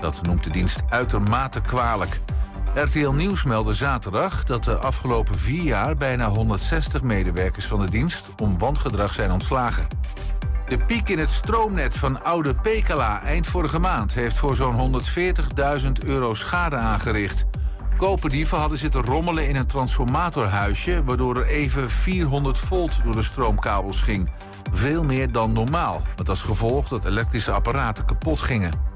Dat noemt de dienst uitermate kwalijk. RTL Nieuws meldde zaterdag dat de afgelopen vier jaar bijna 160 medewerkers van de dienst om wangedrag zijn ontslagen. De piek in het stroomnet van oude Pekela eind vorige maand heeft voor zo'n 140.000 euro schade aangericht. Koperdieven hadden zitten rommelen in een transformatorhuisje, waardoor er even 400 volt door de stroomkabels ging. Veel meer dan normaal, met als gevolg dat elektrische apparaten kapot gingen.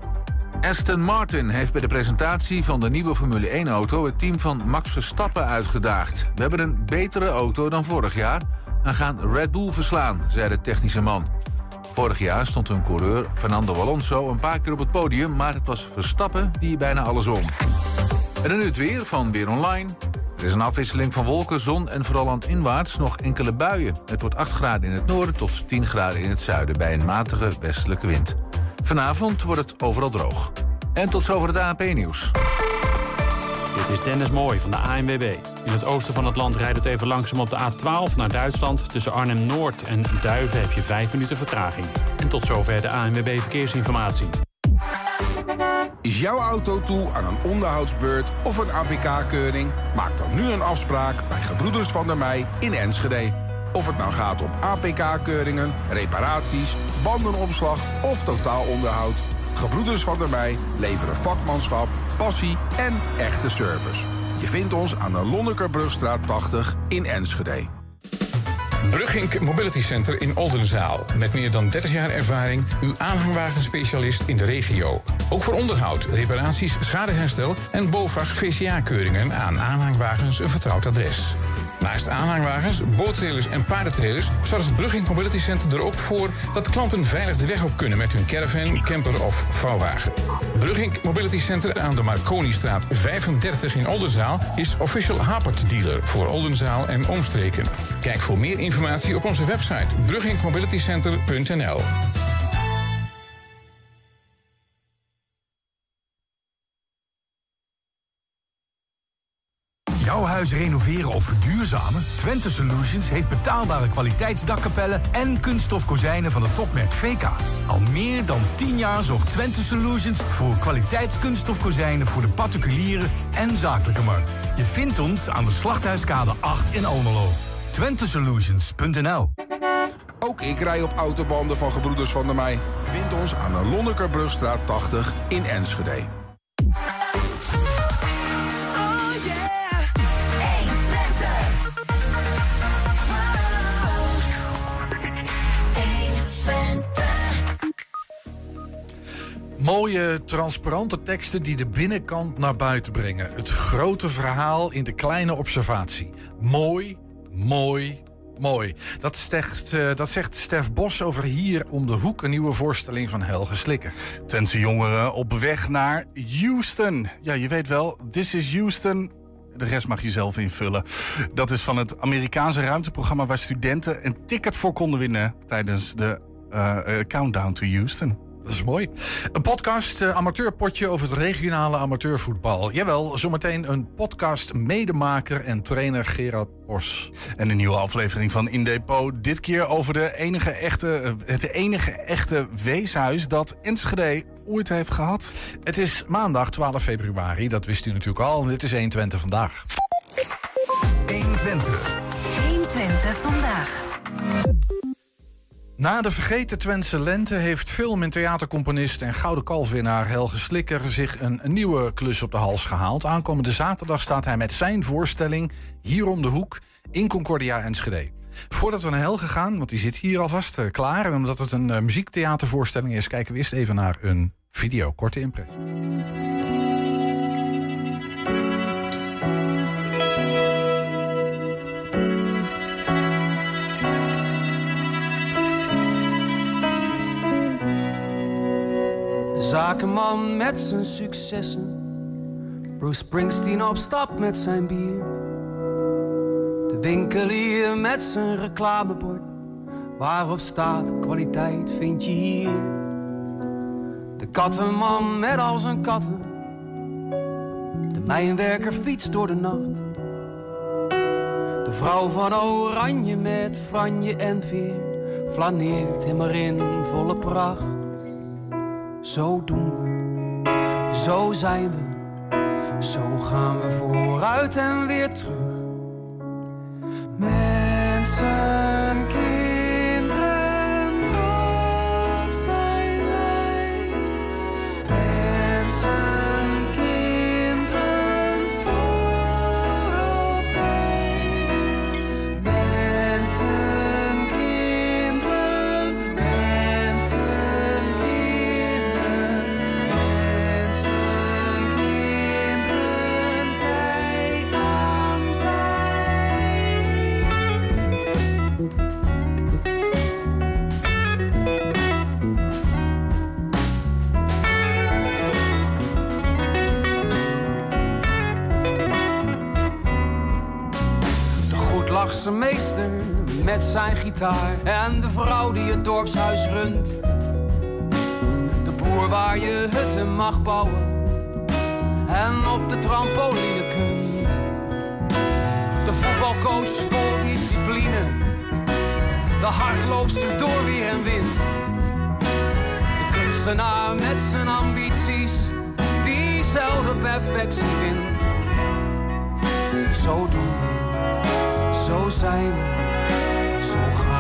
Aston Martin heeft bij de presentatie van de nieuwe Formule 1-auto het team van Max Verstappen uitgedaagd. We hebben een betere auto dan vorig jaar en gaan Red Bull verslaan, zei de technische man. Vorig jaar stond hun coureur Fernando Alonso een paar keer op het podium, maar het was Verstappen die bijna alles won. En dan nu het weer van Weer Online. Er is een afwisseling van wolken, zon en vooral aan het inwaarts nog enkele buien. Het wordt 8 graden in het noorden tot 10 graden in het zuiden bij een matige westelijke wind. Vanavond wordt het overal droog. En tot zover het ANP-nieuws. Dit is Dennis Mooi van de ANWB. In het oosten van het land rijdt het even langzaam op de A12 naar Duitsland. Tussen Arnhem-Noord en Duiven heb je 5 minuten vertraging. En tot zover de ANWB Verkeersinformatie. Is jouw auto toe aan een onderhoudsbeurt of een APK-keuring? Maak dan nu een afspraak bij Gebroeders van der Mei in Enschede. Of het nou gaat om APK-keuringen, reparaties, bandenopslag of totaalonderhoud. Gebroeders van der Mei leveren vakmanschap, passie en echte service. Je vindt ons aan de Lonnekerbrugstraat 80 in Enschede. Brugink Mobility Center in Oldenzaal. Met meer dan 30 jaar ervaring, uw aanhangwagenspecialist in de regio. Ook voor onderhoud, reparaties, schadeherstel en BOVAG VCA-keuringen aan aanhangwagens een vertrouwd adres. Naast aanhangwagens, boottrailers en paardentrailers zorgt Brugging Mobility Center er ook voor dat klanten veilig de weg op kunnen met hun caravan, camper of vouwwagen. Brugging Mobility Center aan de Marconistraat 35 in Oldenzaal is official Hapert dealer voor Oldenzaal en omstreken. Kijk voor meer informatie op onze website bruggingmobilitycenter.nl. Jouw huis renoveren of verduurzamen? Twente Solutions heeft betaalbare kwaliteitsdakkapellen en kunststof kozijnen van het topmerk VK. Al meer dan 10 jaar zorgt Twente Solutions voor kwaliteitskunststof kozijnen voor de particuliere en zakelijke markt. Je vindt ons aan de Slachthuiskade 8 in Almelo. Twentesolutions.nl Ook ik rij op autobanden van Gebroeders van der Mei. Vind ons aan de Lonnekerbrugstraat 80 in Enschede. Mooie, transparante teksten die de binnenkant naar buiten brengen. Het grote verhaal in de kleine observatie. Mooi, mooi, mooi. Dat zegt, uh, dat zegt Stef Bos over hier om de hoek... een nieuwe voorstelling van Helge Slikker. Tense jongeren op weg naar Houston. Ja, je weet wel, This is Houston... De rest mag je zelf invullen. Dat is van het Amerikaanse ruimteprogramma... waar studenten een ticket voor konden winnen... tijdens de uh, uh, Countdown to Houston. Dat is mooi. Een podcast, uh, amateurpotje over het regionale amateurvoetbal. Jawel, zometeen een podcast medemaker en trainer Gerard Bos. En een nieuwe aflevering van In Depot. Dit keer over de enige echte, het enige echte weeshuis dat Enschede ooit heeft gehad. Het is maandag 12 februari, dat wist u natuurlijk al. Dit is 120 vandaag. 120. 120 vandaag. Na de vergeten Twentse lente heeft film- en theatercomponist en Gouden Kalfwinnaar Helge Slikker zich een, nieuwe klus op de hals gehaald. Aankomende zaterdag staat hij met zijn voorstelling hier om de hoek in Concordia Enschede. Voordat we naar Helge gaan, want die zit hier alvast uh, klaar. En omdat het een uh, muziektheatervoorstelling is, kijken we eerst even naar een video. Korte impressie. Zakenman met zijn successen. Bruce Springsteen op stap met zijn bier. De winkelier met zijn reclamebord. Waarop staat kwaliteit vind je hier. De kattenman met al zijn katten. De mijnwerker fietst door de nacht. De vrouw van oranje met franje en veer. Flaneert hem erin volle pracht. Zo doen we, Zo zijn we, zo gaan we vooruit en weer terug. Mensen, goedlachse meester met zijn gitaar en de vrouw die het dorpshuis runt. De boer waar je hutten mag bouwen en op de trampoline kunt. De voetbalcoach vol discipline, de hardloopster door weer en wind. De kunstenaar met zijn ambities, die zelf perfectie vindt. Zo doen zo zijn we, zo gaan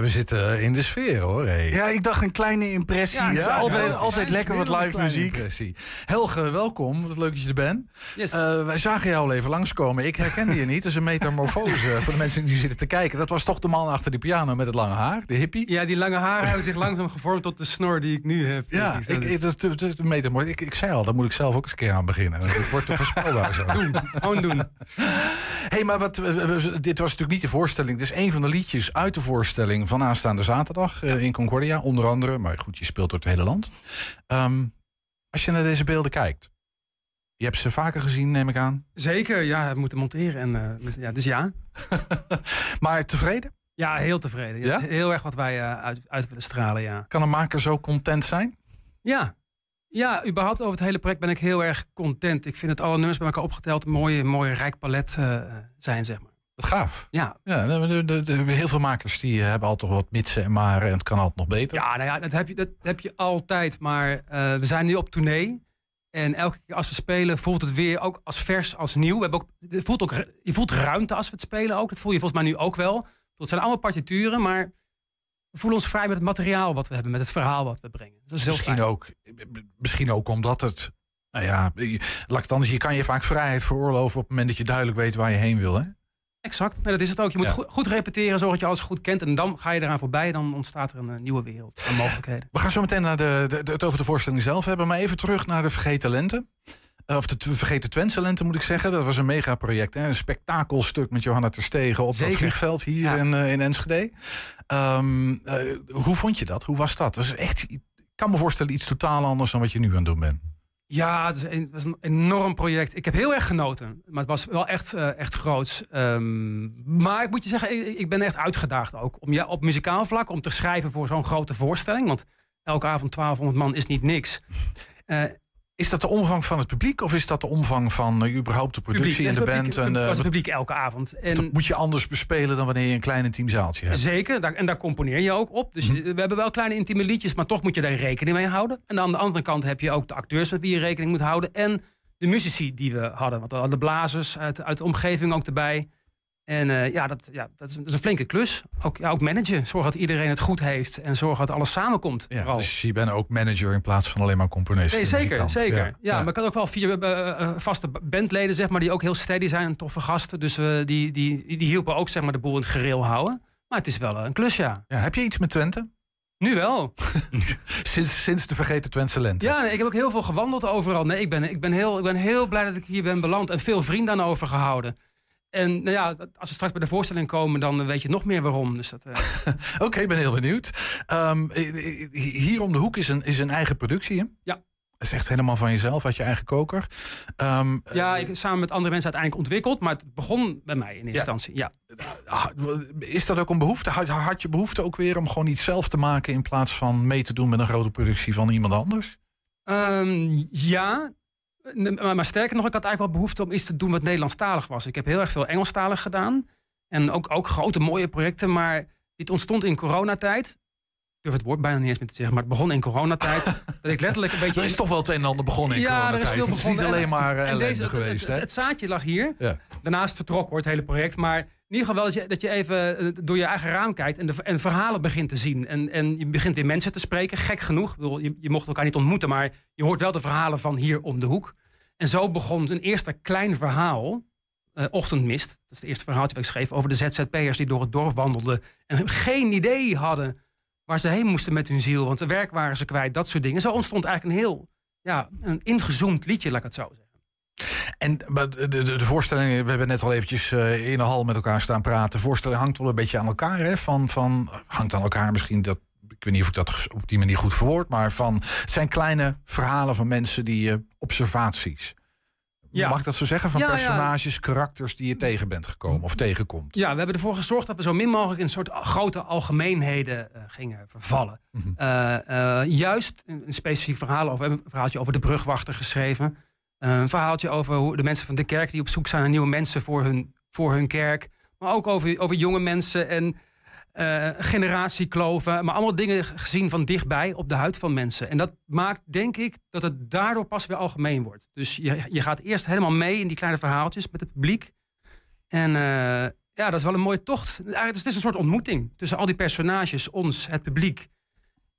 we zitten in de sfeer hoor. hey. Ja, ik dacht een kleine impressie. Ja, altijd altijd lekker wat live muziek. impressie. Helge, welkom. Wat leuk dat je er bent. Yes. Eh, wij zagen jou al even langskomen. Ik herkende je niet. Dat is een metamorfose voor de mensen die zitten te kijken. Dat was toch de man achter die piano met het lange haar, de hippie. Ja, die lange haren hebben zich langzaam gevormd tot de snor die ik nu heb. Ja, ik, is- ik, dat, is- een metamorfose. Ik, ik zei al, daar moet ik zelf ook eens een keer aan beginnen. Het wordt te voorspelbaar zo. Doen, gewoon doen. hey, maar wat, dit was natuurlijk niet de voorstelling. Dit is een van de liedjes uit de voorstelling van aanstaande zaterdag eh, in Concordia. Onder andere, maar goed, je speelt door het hele land. Ehm, als je naar deze beelden kijkt. Je hebt ze vaker gezien, neem ik aan. Zeker, ja, we moeten monteren. En, eh, ja, dus ja. Maar tevreden? Ja, heel tevreden. Ja, heel erg wat wij eh, uit, uit willen stralen, ja. Kan een maker zo content zijn? Ja. Ja, überhaupt over het hele project ben ik heel erg content. Ik vind het alle nummers bij elkaar opgeteld een mooie, mooie rijk palet eh, zijn, zeg maar. Wat gaaf. Ja. Ja, de, de, de- de- heel veel makers die hebben altijd wat mitsen en maren en het kan altijd nog beter. Ja, nou ja, dat heb je, dat heb je altijd. Maar eh, we zijn nu op tournee. En elke keer als we spelen voelt het weer ook als vers, als nieuw. We hebben ook, het voelt ook, je voelt ruimte als we het spelen ook. Dat voel je volgens mij nu ook wel. Het zijn allemaal partituren, maar we voelen ons vrij met het materiaal wat we hebben. Met het verhaal wat we brengen. Dat is misschien, ook, misschien ook omdat het. Nou ja, laat ik het anders. Je kan je vaak vrijheid veroorloven op het moment dat je duidelijk weet waar je heen wil. Hè? Exact, nee, dat is het ook. Je moet Ja. goed, goed repeteren, zorg dat je alles goed kent. En dan ga je eraan voorbij. Dan ontstaat er een eh, nieuwe wereld aan mogelijkheden. We gaan zo meteen naar de, de, de- het over de voorstelling zelf hebben. Maar even terug naar de Vergeten Lente. Eh, Of de Vergeten Twentse Lente moet ik zeggen. Dat was een megaproject. Hè? Een spektakelstuk met Johanna Terstegen op Zeker. het vliegveld hier Ja. in, eh, in Enschede. Ehm, eh, hoe vond je dat? Hoe was dat? Dat is echt, ik kan me voorstellen iets totaal anders dan wat je nu aan het doen bent. Ja, het is een, enorm project. Ik heb heel erg genoten. Maar het was wel echt, eh, echt groots. Ehm, maar ik moet je zeggen, ik, ben echt uitgedaagd ook. Om, ja, op muzikaal vlak, om te schrijven voor zo'n grote voorstelling. Want elke avond 1200 man is niet niks. Eh, Is dat de omvang van het publiek of is dat de omvang van eh, überhaupt de productie en de band? En, het eh, was het publiek elke avond. En dat moet je anders bespelen dan wanneer je een klein intiem zaaltje hebt. Zeker, daar, en daar componeer je ook op. Dus Mhm. we hebben wel kleine intieme liedjes, maar toch moet je daar rekening mee houden. En aan de andere kant heb je ook de acteurs met wie je rekening moet houden. En de muzici die we hadden. Want we hadden de blazers uit, uit de omgeving ook erbij. En eh, ja, dat, ja dat, is, dat is een flinke klus. Ook, ja, ook managen. Zorg dat iedereen het goed heeft. En zorg dat alles samenkomt. Ja, vooral. dus je bent ook manager in plaats van alleen maar componist. Nee, zeker, muzikant. zeker. Ja, maar ik had ook wel vier eh, eh, vaste bandleden, zeg maar, die ook heel steady zijn en toffe gasten. Dus eh, die, die, die hielpen ook zeg maar, de boel in het gereel houden. Maar het is wel een klus, ja. Ja, heb je iets met Twente? Nu wel. sinds, sinds de vergeten Twentse lente. Ja, nee, ik heb ook heel veel gewandeld overal. Nee, ik ben, ik, ben heel, ik ben heel blij dat ik hier ben beland en veel vrienden aan overgehouden. En nou ja, als we straks bij de voorstelling komen, dan weet je nog meer waarom. Dus dat, eh, Oké, ik ben heel benieuwd. Ehm, hier om de hoek is een, is een eigen productie, hè? Ja. Dat is echt helemaal van jezelf, uit je eigen koker. Ehm, ja, ik samen met andere mensen uiteindelijk ontwikkeld, maar het begon bij mij in eerste instantie. Ja. Ah, is dat ook een behoefte? Had, had je behoefte ook weer om gewoon iets zelf te maken in plaats van mee te doen met een grote productie van iemand anders? Ehm, ja, maar, maar, sterker nog, ik had eigenlijk wel behoefte om iets te doen wat Nederlandstalig was. Ik heb heel erg veel Engelstalig gedaan. En ook, ook grote mooie projecten. Maar dit ontstond in coronatijd. Ik durf het woord bijna niet eens meer te zeggen, maar het begon in coronatijd. dat ik letterlijk een beetje. Er is toch wel het een en ander begonnen in ja, coronatijd. Er is, veel het is niet alleen maar uh, deze, geweest. Het, het, zaadje lag hier. Ja. Daarnaast vertrok hoor, het hele project. Maar in ieder geval wel dat je, dat je even eh, door je eigen raam kijkt en, de, en verhalen begint te zien. En, en je begint weer mensen te spreken, gek genoeg. Je, je mocht elkaar niet ontmoeten, maar je hoort wel de verhalen van hier om de hoek. En zo begon een eerste klein verhaal, uh, Ochtendmist. Dat is het eerste verhaaltje dat ik schreef over de ZZP'ers die door het dorp wandelden. En geen idee hadden waar ze heen moesten met hun ziel. Want de werk waren ze kwijt, dat soort dingen. Zo ontstond eigenlijk een heel ja, een ingezoomd liedje, laat ik het zo zeggen. En de, de, de, voorstelling, we hebben net al eventjes uh, in de hal met elkaar staan praten. De voorstelling hangt wel een beetje aan elkaar. Hè? Van, van, hangt aan elkaar misschien dat ik weet niet of ik dat op die manier goed verwoord, maar van het zijn kleine verhalen van mensen die uh, observaties. Ja. Mag ik dat zo zeggen? Van personages, karakters die je tegen bent gekomen of tegenkomt. Ja, we hebben ervoor gezorgd dat we zo min mogelijk in een soort grote algemeenheden uh, gingen vervallen. Mm -hmm. uh, juist een, een, specifiek verhaal over een verhaaltje over de brugwachter geschreven. Een verhaaltje over hoe de mensen van de kerk die op zoek zijn naar nieuwe mensen voor hun, voor hun kerk. Maar ook over, over jonge mensen en uh, generatiekloven. Maar allemaal dingen gezien van dichtbij op de huid van mensen. En dat maakt, denk ik, dat het daardoor pas weer algemeen wordt. Dus je, je gaat eerst helemaal mee in die kleine verhaaltjes met het publiek. En uh, ja, dat is wel een mooie tocht. Eigenlijk, het is een soort ontmoeting tussen al die personages, ons, het publiek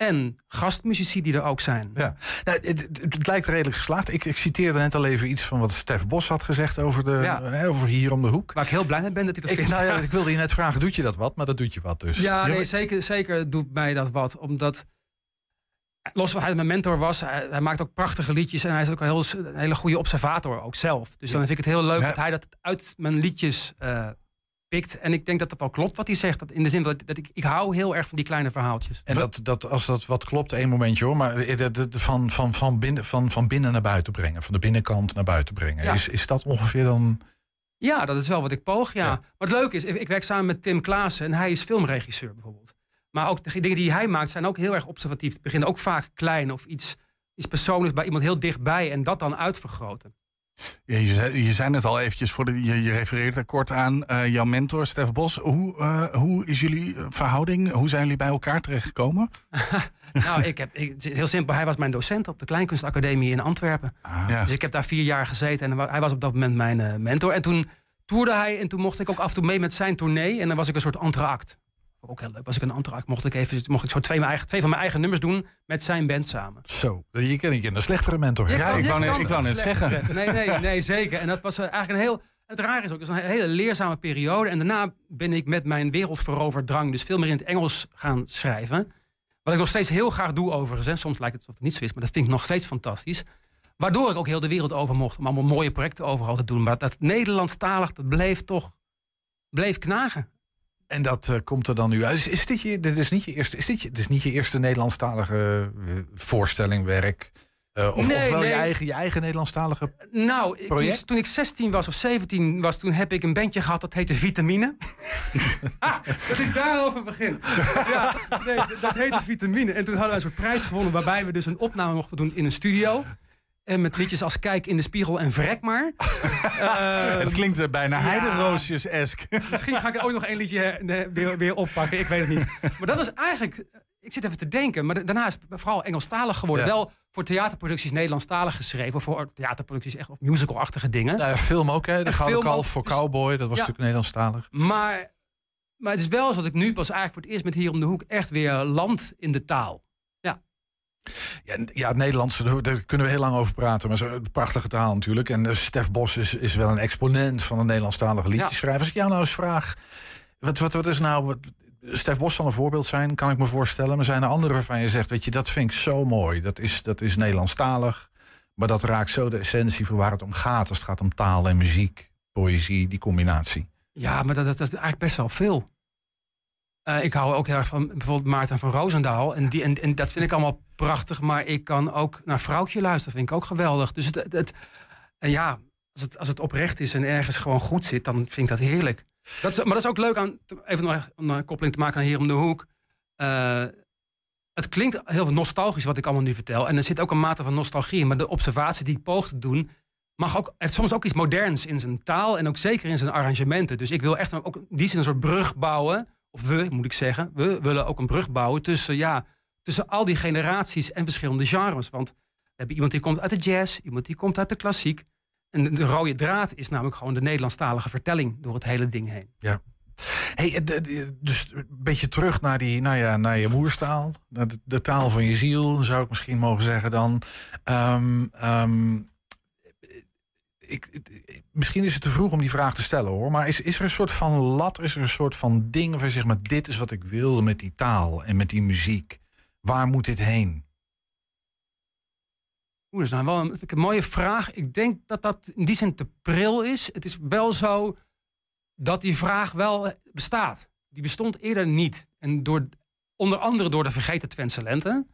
en gastmuzici die er ook zijn. Ja, nou, het, het, lijkt redelijk geslaagd. Ik, ik, citeerde net al even iets van wat Stef Bos had gezegd over, de, hè, over hier om de hoek. Waar ik heel blij mee ben dat hij dat ik, vindt. Nou ja, ik wilde je net vragen, doet je dat wat? Maar dat doet je wat dus. Ja, nee, zeker, zeker doet mij dat wat. Omdat, los van hij mijn mentor was, hij, hij, maakt ook prachtige liedjes. En hij is ook een, heel, een hele goede observator, ook zelf. Dus dan vind ik het heel leuk dat hij dat uit mijn liedjes... Uh, pikt. En ik denk dat dat wel klopt wat hij zegt. Dat in de zin dat, dat ik, ik hou heel erg van die kleine verhaaltjes. En dat, dat, als dat wat klopt, één momentje hoor. Maar van, van, van, binnen, van, van binnen naar buiten brengen. Van de binnenkant naar buiten brengen. Is, is dat ongeveer dan... Ja, dat is wel wat ik poog, ja. ja. Wat leuk is, ik werk samen met Tim Klaassen. En hij is filmregisseur bijvoorbeeld. Maar ook de dingen die hij maakt zijn ook heel erg observatief. Het beginnen ook vaak klein of iets, iets persoonlijks bij iemand heel dichtbij. En dat dan uitvergroten. Je, zei, je zei het al eventjes, voor de, je, je refereert er kort aan uh, jouw mentor Stef Bos. Hoe, uh, hoe is jullie verhouding? Hoe zijn jullie bij elkaar terechtgekomen? nou, ik heb, ik, heel simpel, hij was mijn docent op de Kleinkunstacademie in Antwerpen. Ah. Ja. Dus ik heb daar vier jaar gezeten en hij was op dat moment mijn uh, mentor. En toen toerde hij en toen mocht ik ook af en toe mee met zijn tournee. En dan was ik een soort entraact ook heel leuk. Was ik een antrak, mocht ik even mocht ik zo twee, mijn eigen, twee van mijn eigen nummers doen met zijn band samen. Zo, je kent een slechtere mentor. Ja, ik wou net, ik wou net zeggen. Nee, nee, nee, zeker. En dat was eh, eigenlijk een heel. Het raar is ook, het is een hele leerzame periode. En daarna ben ik met mijn wereldveroverdrang dus veel meer in het Engels gaan schrijven. Wat ik nog steeds heel graag doe overigens. Soms lijkt het alsof het niet zo is, maar dat vind ik nog steeds fantastisch. Waardoor ik ook heel de wereld over mocht om allemaal mooie projecten overal te doen. Maar dat Nederlandstalig, dat bleef toch bleef knagen. En dat uh, komt er dan nu uit. Is, is, dit, je, dit is niet je eerste, is dit, je, dit is niet je eerste Nederlandstalige uh, voorstelling, werk? Uh, of, nee, wel nee. je, eigen, je eigen Nederlandstalige nou, project? Toen, toen, ik 16 was of 17 was, toen heb ik een bandje gehad dat heette Vitamine. dat ik daarover begin. ja, nee, dat heette Vitamine. En toen hadden we een soort prijs gewonnen waarbij we dus een opname mochten doen in een studio. En met liedjes als Kijk in de spiegel en Vrek maar. uh, het klinkt uh, bijna ja, heideroosjes-esk. Misschien ga ik ook nog één liedje uh, weer, weer oppakken. Ik weet het niet. Maar dat was eigenlijk... Ik zit even te denken. Maar daarna is het vooral Engelstalig geworden. Ja. Wel voor theaterproducties Nederlandstalig geschreven. Voor theaterproducties echt of musical-achtige dingen. Nou ja, film ook hè. De Gouden Kalf voor dus, Cowboy. Dat was natuurlijk Nederlandstalig. Maar, maar het is wel zo dat ik nu pas eigenlijk voor het eerst met Hier om de Hoek... echt weer land in de taal. Ja, ja, het Nederlands, daar kunnen we heel lang over praten. Maar zo, prachtige taal natuurlijk. En uh, Stef Bos is, is wel een exponent van een Nederlandstalige liedjeschrijver. Ja. Als ik jou nou eens vraag... Wat, wat, wat is nou... Wat, Stef Bos zal een voorbeeld zijn, kan ik me voorstellen. Maar zijn er andere waarvan je zegt, weet je, dat vind ik zo mooi. Dat is, dat is Nederlandstalig. Maar dat raakt zo de essentie van waar het om gaat. Als het gaat om taal en muziek, poëzie, die combinatie. Ja, maar dat, dat, dat is eigenlijk best wel veel. Eh, ik hou ook heel erg van bijvoorbeeld Maarten van Roosendaal. En, die, en, en dat vind ik allemaal prachtig. Maar ik kan ook naar Vrouwtje luisteren. vind ik ook geweldig. Dus het, het, ja, als het, als het oprecht is en ergens gewoon goed zit, dan vind ik dat heerlijk. Dat is, maar dat is ook leuk aan, even nog een koppeling te maken aan hier om de hoek. Eh, het klinkt heel nostalgisch wat ik allemaal nu vertel. En er zit ook een mate van nostalgie in. Maar de observatie die ik poog te doen, mag ook, heeft soms ook iets moderns in zijn taal. En ook zeker in zijn arrangementen. Dus ik wil echt ook die zin een soort brug bouwen. Of we, moet ik zeggen. We willen ook een brug bouwen tussen, ja, tussen al die generaties en verschillende genres. Want we hebben iemand die komt uit de jazz, iemand die komt uit de klassiek. En de, de rode draad is namelijk gewoon de Nederlandstalige vertelling door het hele ding heen. Ja. Hey, eh, dus een beetje terug naar, die, nou ja, naar je moerstaal. De, taal van je ziel, zou ik misschien mogen zeggen dan. Ehm, ehm, ik, misschien is het te vroeg om die vraag te stellen hoor. Maar is, is er een soort van lat, is er een soort van ding waar je zegt, maar dit is wat ik wil met die taal en met die muziek. Waar moet dit heen? Oeh, dat is nou wel een, een mooie vraag. Ik denk dat dat in die zin te pril is. Het is wel zo dat die vraag wel bestaat. Die bestond eerder niet. En door, onder andere door de vergeten Twentse lente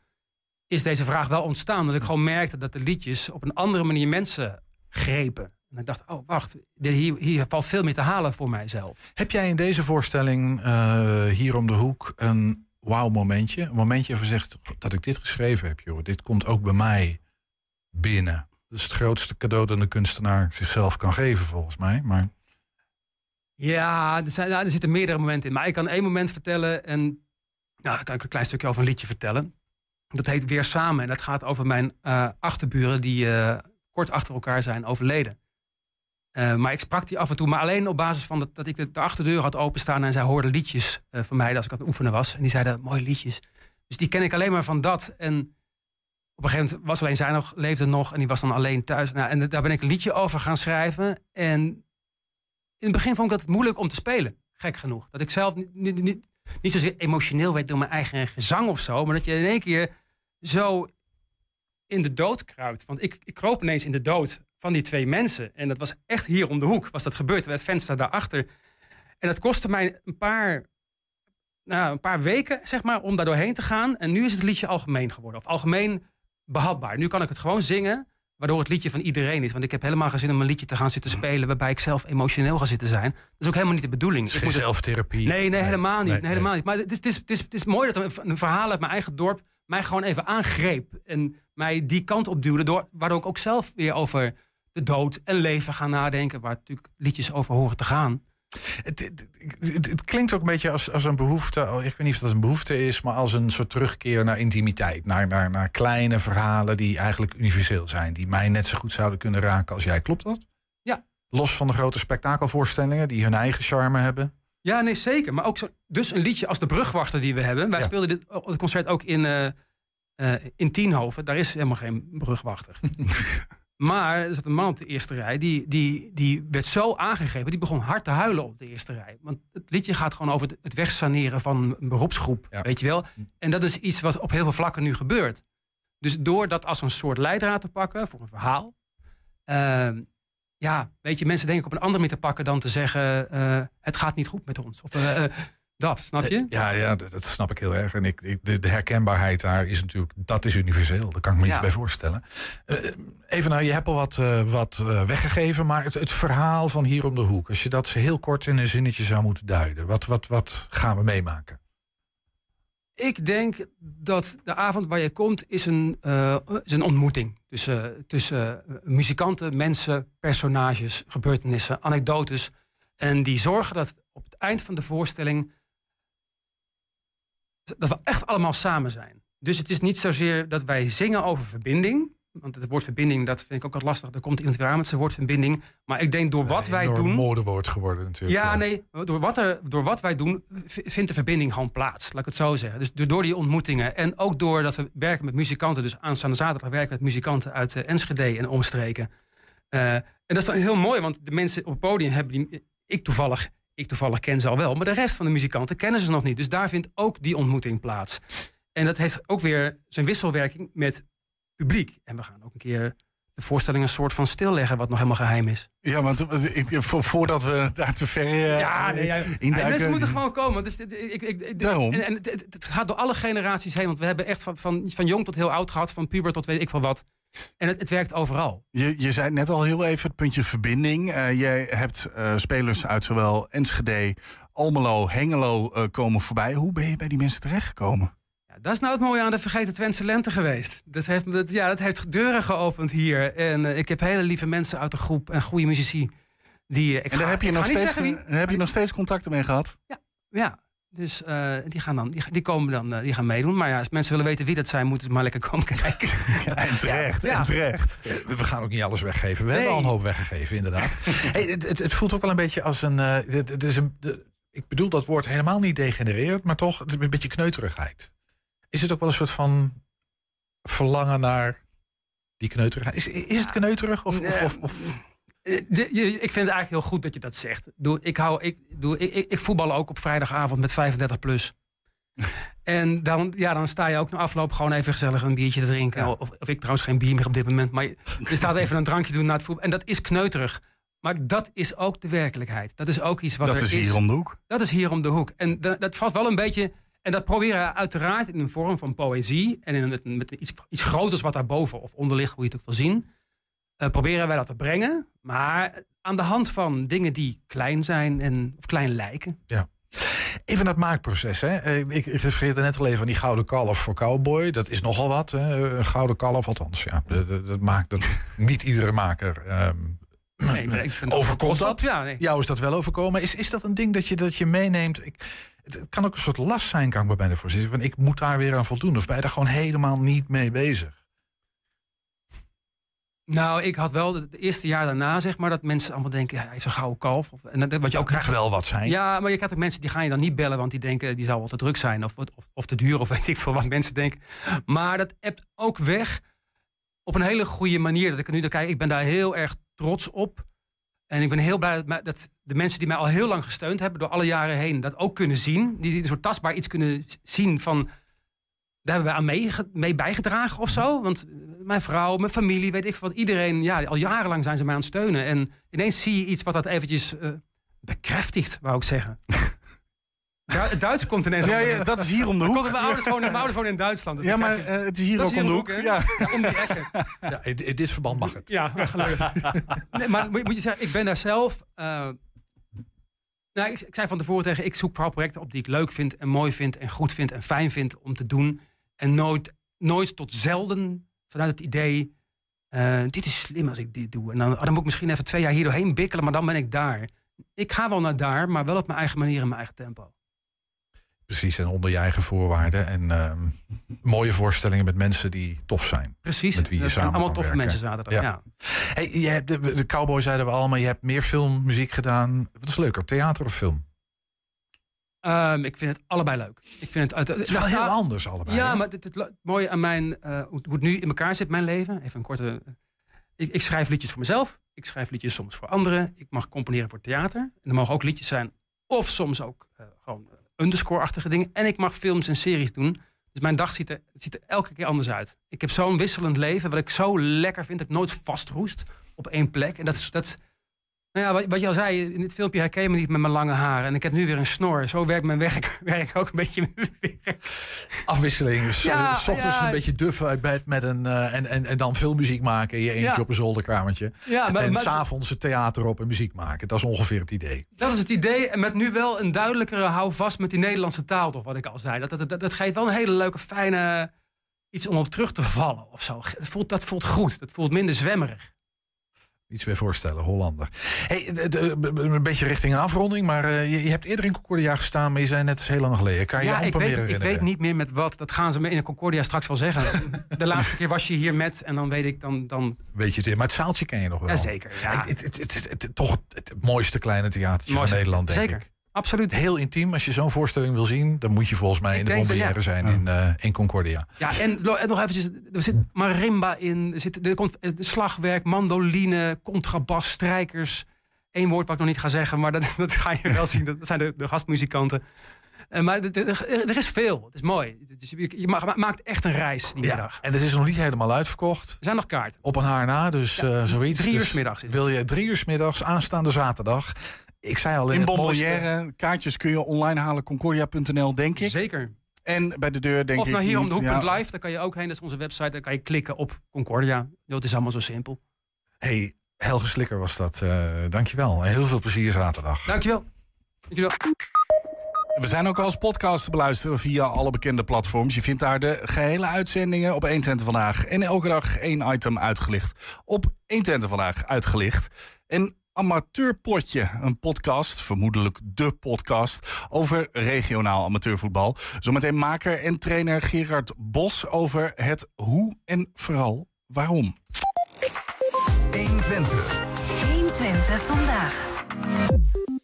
is deze vraag wel ontstaan. Dat ik gewoon merkte dat de liedjes op een andere manier mensen grepen. En ik dacht, oh wacht, hier, hier valt veel meer te halen voor mijzelf. Heb jij in deze voorstelling eh, hier om de hoek een wauw momentje? Een momentje je zegt dat ik dit geschreven heb, joh. Dit komt ook bij mij binnen. Dat is het grootste cadeau dat een kunstenaar zichzelf kan geven, volgens mij. Maar Ja, er, zijn, nou, er zitten meerdere momenten in. Maar ik kan één moment vertellen. En nou, kan ik een klein stukje over een liedje vertellen. Dat heet Weer Samen. En dat gaat over mijn eh, achterburen die eh, kort achter elkaar zijn overleden. Eh, maar ik sprak die af en toe, maar alleen op basis van dat, dat ik de, de achterdeur had openstaan en zij hoorden liedjes eh, van mij als ik aan het oefenen was. En die zeiden, mooie liedjes. Dus die ken ik alleen maar van dat. En op een gegeven moment was alleen zij nog, leefde nog en die was dan alleen thuis. Nou, en daar ben ik een liedje over gaan schrijven. En in het begin vond ik dat moeilijk om te spelen. Gek genoeg. Dat ik zelf niet, niet, niet, niet zozeer emotioneel werd door mijn eigen gezang of zo. Maar dat je in één keer zo in de dood kruipt. Want ik, ik kroop ineens in de dood van die twee mensen. En dat was echt hier om de hoek. Was dat gebeurd bij het venster daarachter. En dat kostte mij een paar, nou, een paar weken zeg maar, om daar doorheen te gaan. En nu is het liedje algemeen geworden. Of algemeen behapbaar. Nu kan ik het gewoon zingen. Waardoor het liedje van iedereen is. Want ik heb helemaal geen zin om een liedje te gaan zitten spelen. waarbij ik zelf emotioneel ga zitten zijn. Dat is ook helemaal niet de bedoeling. het is geen zelftherapie. Nee, nee, helemaal niet. nee, Nee, helemaal niet. Maar het is, het, is, het, is, het is mooi dat een, een verhaal uit mijn eigen dorp mij gewoon even aangreep. En mij die kant op duwde. Door, waardoor ik ook zelf weer over de dood en leven ga nadenken. Waar natuurlijk liedjes over horen te gaan. Het, het, het- het klinkt ook een beetje als, als een behoefte. oh, Ik weet niet of dat een behoefte is, maar als een soort terugkeer naar intimiteit. Naar, naar, naar kleine verhalen die eigenlijk universeel zijn. Die mij net zo goed zouden kunnen raken als jij. Klopt dat? Ja. Los van de grote spektakelvoorstellingen die hun eigen charme hebben. Ja, nee, zeker. Maar ook zo, dus een liedje als de brugwachter die we hebben. Wij Ja. speelden dit oh, het concert ook in, eh, eh, in Tienhoven. Daar is helemaal geen brugwachter. maar er zat een man op de eerste rij. Die, die, die werd zo aangegrepen. Die begon hard te huilen op de eerste rij. Want het liedje gaat gewoon over het, wegsaneren van een beroepsgroep. Ja. Weet je wel? En dat is iets wat op heel veel vlakken nu gebeurt. Dus door dat als een soort leidraad te pakken voor een verhaal. ehm, ja, weet je, mensen denken op een andere manier te pakken dan te zeggen: eh, het gaat niet goed met ons. Of eh, eh, dat, snap je? Ja, ja dat, dat snap ik heel erg. En ik, ik- de, de herkenbaarheid daar is natuurlijk, dat is universeel. Daar kan ik me iets Ja. bij voorstellen. Eh, even nou, je hebt al wat, eh, wat eh, weggegeven, maar het, het verhaal van hier om de hoek. Als je dat heel kort in een zinnetje zou moeten duiden. Wat, wat, wat gaan we meemaken? Ik denk dat de avond waar je komt is een, eh, is een ontmoeting tussen, tussen eh, muzikanten, mensen, personages, gebeurtenissen, anekdotes. En die zorgen dat op het eind van de voorstelling dat we echt allemaal samen zijn. Dus het is niet zozeer dat wij zingen over verbinding. Want het woord verbinding, dat vind ik ook wat lastig. Er komt iemand weer aan met zijn woord verbinding. Maar ik denk door wat wij doen... modewoord geworden natuurlijk. Ja, nee, door wat, er, door wat wij doen vindt de verbinding gewoon plaats. Laat ik het zo zeggen. Dus door die ontmoetingen en ook doordat we werken met muzikanten. Dus aanstaande zaterdag werken we met muzikanten uit eh, Enschede en omstreken. Eh, en dat is dan heel mooi, want de mensen op het podium hebben die ik toevallig Ik toevallig ken ze al wel, maar de rest van de muzikanten kennen ze nog niet. Dus daar vindt ook die ontmoeting plaats. En dat heeft ook weer zijn wisselwerking met publiek. En we gaan ook een keer de voorstelling een soort van stilleggen, wat nog helemaal geheim is. Ja, want ik, vo- voordat we daar te ver eh, Ja, nee, ja. induiken... Ja, mensen moeten gewoon komen. Dus, ik, ik, ik- Daarom. En, en het, het- gaat door alle generaties heen. Want we hebben echt van, van, van jong tot heel oud gehad. Van puber tot weet ik veel wat. En het, het werkt overal. Je, je zei net al heel even het puntje verbinding. Eh, jij hebt eh, spelers uit zowel Enschede, Almelo, Hengelo eh, komen voorbij. Hoe ben je bij die mensen terechtgekomen? Ja, dat is nou het mooie aan de Vergeten Twentse Lente geweest. Dat heeft, dat, ja, dat heeft deuren geopend hier. En ik heb hele lieve mensen uit de groep en goede muzici. Die, ik En daar ga- heb je, nog steeds, zeggen wie. daar heb je nog steeds contacten mee gehad? Ja, dus eh, die, gaan dan, die, die komen dan eh, die gaan meedoen. Maar ja, als mensen willen weten wie dat zijn, moeten ze maar lekker komen kijken. En terecht, Ja. en terecht. We gaan ook niet alles weggeven. We Nee. hebben al een hoop weggegeven, inderdaad. hey, het, het, het voelt ook wel een beetje als een. eh, het, het is een ik bedoel dat woord helemaal niet degenereerd, maar toch het een beetje kneuterigheid. Is het ook wel een soort van verlangen naar die kneuterigheid? Is, is het kneuterig? Of, of, of, of- de- je- ik vind het eigenlijk heel goed dat je dat zegt. Doe, ik, hou, ik, doe, ik, ik, ik voetbal ook op vrijdagavond met 35 plus. En dan, ja, dan sta je ook na afloop gewoon even gezellig een biertje te drinken. Of, of ik trouwens geen bier meer op dit moment. Maar je, je staat even een drankje doen na het voetbal. En dat is kneuterig. Maar dat is ook de werkelijkheid. Dat is ook iets wat dat er is hier om de hoek. Dat is hier om de hoek. En da- dat valt wel een beetje. En dat proberen we uiteraard in een vorm van poëzie. En in, met, met iets, iets groters wat daarboven of onder ligt, hoe je het ook wil zien. Eh, proberen wij dat te brengen. Maar aan de hand van dingen die klein zijn en of klein lijken. Even naar het maakproces. Hè. Eh, Ik ik refereerde net al even aan die gouden kalf voor cowboy. Dat is nogal wat. Hè. Een gouden kalf, althans. Ja, dat, dat- dat maakt dat niet iedere maker. ehm, Nee, er overkomt dat? Ja, nee. Jou is dat wel overkomen. Is, is dat een ding dat je, dat je meeneemt? Ik, het, het kan ook een soort last zijn, kan ik me bijna voorzien. Van ik moet daar weer aan voldoen. Of ben je daar gewoon helemaal niet mee bezig? Nou, ik had wel het eerste jaar daarna, zeg maar, dat mensen allemaal denken, ja, hij is een gouden kalf. Of, en dat, wat je ook Mag wel wat zijn. Ja, maar je krijgt ook mensen die gaan je dan niet bellen, want die denken die zou wel te druk zijn of, of, of te duur of weet ik veel wat mensen denken. Maar dat appt ook weg op een hele goede manier. Dat ik er nu naar kijk, ik ben daar heel erg trots op. En ik ben heel blij dat, de mensen die mij al heel lang gesteund hebben, door alle jaren heen, dat ook kunnen zien. Die, die een soort tastbaar iets kunnen zien van. Daar hebben we aan mee, mee bijgedragen of zo. Want eh, mijn vrouw, mijn familie, weet ik wat. Iedereen, ja, al jarenlang zijn ze mij aan het steunen. En ineens zie je iets wat dat eventjes eh, bekrachtigt, wou ik zeggen. Het Duits komt ineens. Ja, ja, dat is hier om de hoek. komt- Mijn ouders wonen, mijn ouders wonen in Duitsland. dus Ja, maar je- eh, het is hier ook is om de hoek. Ja. Ja, om die ekken. Ja, in dit verband mag het. Ja, gelukkig. nee, maar moet, moet je zeggen, ik ben daar zelf. nou, ik, ik zei van tevoren tegen, ik zoek vooral projecten op die ik leuk vind en mooi vind en goed vind en fijn vind om te doen. En nooit, nooit tot zelden vanuit het idee, eh, dit is slim als ik dit doe. En dan, oh, dan moet ik misschien even twee jaar hier doorheen bikkelen, maar dan ben ik daar. Ik ga wel naar daar, maar wel op mijn eigen manier en mijn eigen tempo. Precies, en onder je eigen voorwaarden. En ehm, mooie voorstellingen met mensen die tof zijn. Precies. Met wie je dat samen allemaal toffe werken. mensen zaterdag. Ja. Ja. Hey, je hebt de, de cowboy zeiden we allemaal. Je hebt meer filmmuziek gedaan. Wat is leuker, theater of film? Ehm, ik vind het allebei leuk. Ik vind het, uit- Het is wel heel anders allebei. Ja, hè? maar het, het, het mooie aan mijn, eh, hoe, hoe het nu in elkaar zit, mijn leven. Even een korte. Ik, ik schrijf liedjes voor mezelf. Ik schrijf liedjes soms voor anderen. Ik mag componeren voor theater. En er mogen ook liedjes zijn. Of soms ook eh, gewoon underscore-achtige dingen. En ik mag films en series doen. Dus mijn dag ziet er, ziet er elke keer anders uit. Ik heb zo'n wisselend leven. Wat ik zo lekker vind. Dat ik nooit vastroest op één plek. En dat is. Dat, nou ja, wat, wat je al zei, in dit filmpje herken je me niet met mijn lange haren. En ik heb nu weer een snor. Zo werkt mijn werk, werk ook een beetje met mijn werk. Afwisseling. Dus Ja, eh, s ochtends ja. een beetje duffen uit bed met een, eh, en, en, en dan filmmuziek maken in je eentje Ja. op een zolderkamertje. Ja, maar, en s'avonds het theater op en muziek maken. Dat is ongeveer het idee. dat is het idee. En met nu wel een duidelijkere hou vast met die Nederlandse taal, toch wat ik al zei. Dat, dat, dat, dat geeft wel een hele leuke, fijne iets om op terug te vallen of zo. Dat voelt, dat voelt goed. Dat voelt minder zwemmerig. Iets weer voorstellen, Hollander. Hey, de- de- de- een beetje richting een afronding, maar eh, je, je hebt eerder in Concordia gestaan, maar je zei net, heel lang geleden. Kan je je ja, ik meer weet, ik weet niet meer met wat. Dat gaan ze me in de Concordia straks wel zeggen. De laatste keer was je hier met en dan weet ik dan... dan Weet je het maar het zaaltje ken je nog wel. Jazeker, ja. Het, het, het, het- het- toch het, het mooiste kleine theatertje Mooiste- van Nederland, denk Zeker. ik. Absoluut. Heel intiem. Als je zo'n voorstelling wil zien, dan moet je volgens mij Ik in de Bombardière ja. zijn in, eh, in Concordia. Ja, en, nog eventjes, er zit marimba in, er, zit, er komt eh, slagwerk, mandoline, contrabas, strijkers. één woord wat ik nog niet ga zeggen, maar dat, dat ga je wel zien. Dat zijn de, de gastmuzikanten. Uh, maar er is veel. Het is mooi. Dus je maakt echt een reis die middag. En het is nog niet helemaal uitverkocht. Er zijn nog kaarten. Op een haar na, dus ja, uh, zoiets. Drie uur dus middags. Wil je drie uur middags aanstaande zaterdag? Ik zei al in, in het mooiste... kaartjes kun je online halen, concordia.nl, denk ik. Zeker. En bij de deur denk of ik nou hier niet, om de hoek ja. live, daar kan je ook heen. Dat is onze website. Daar kan je klikken op Concordia. het is allemaal zo simpel. Hey, Helge Slikker was dat. Uh, dankjewel. Heel veel plezier zaterdag. Dankjewel. Dankjewel. We zijn ook als podcast te beluisteren via alle bekende platforms. Je vindt daar de gehele uitzendingen op 120 vandaag. En elke dag één item uitgelicht. Op 120 vandaag uitgelicht. En Amateurpotje, een podcast, vermoedelijk de podcast, over regionaal amateurvoetbal. Zometeen maker en trainer Gerard Bos over het hoe en vooral waarom. 120. 120 vandaag.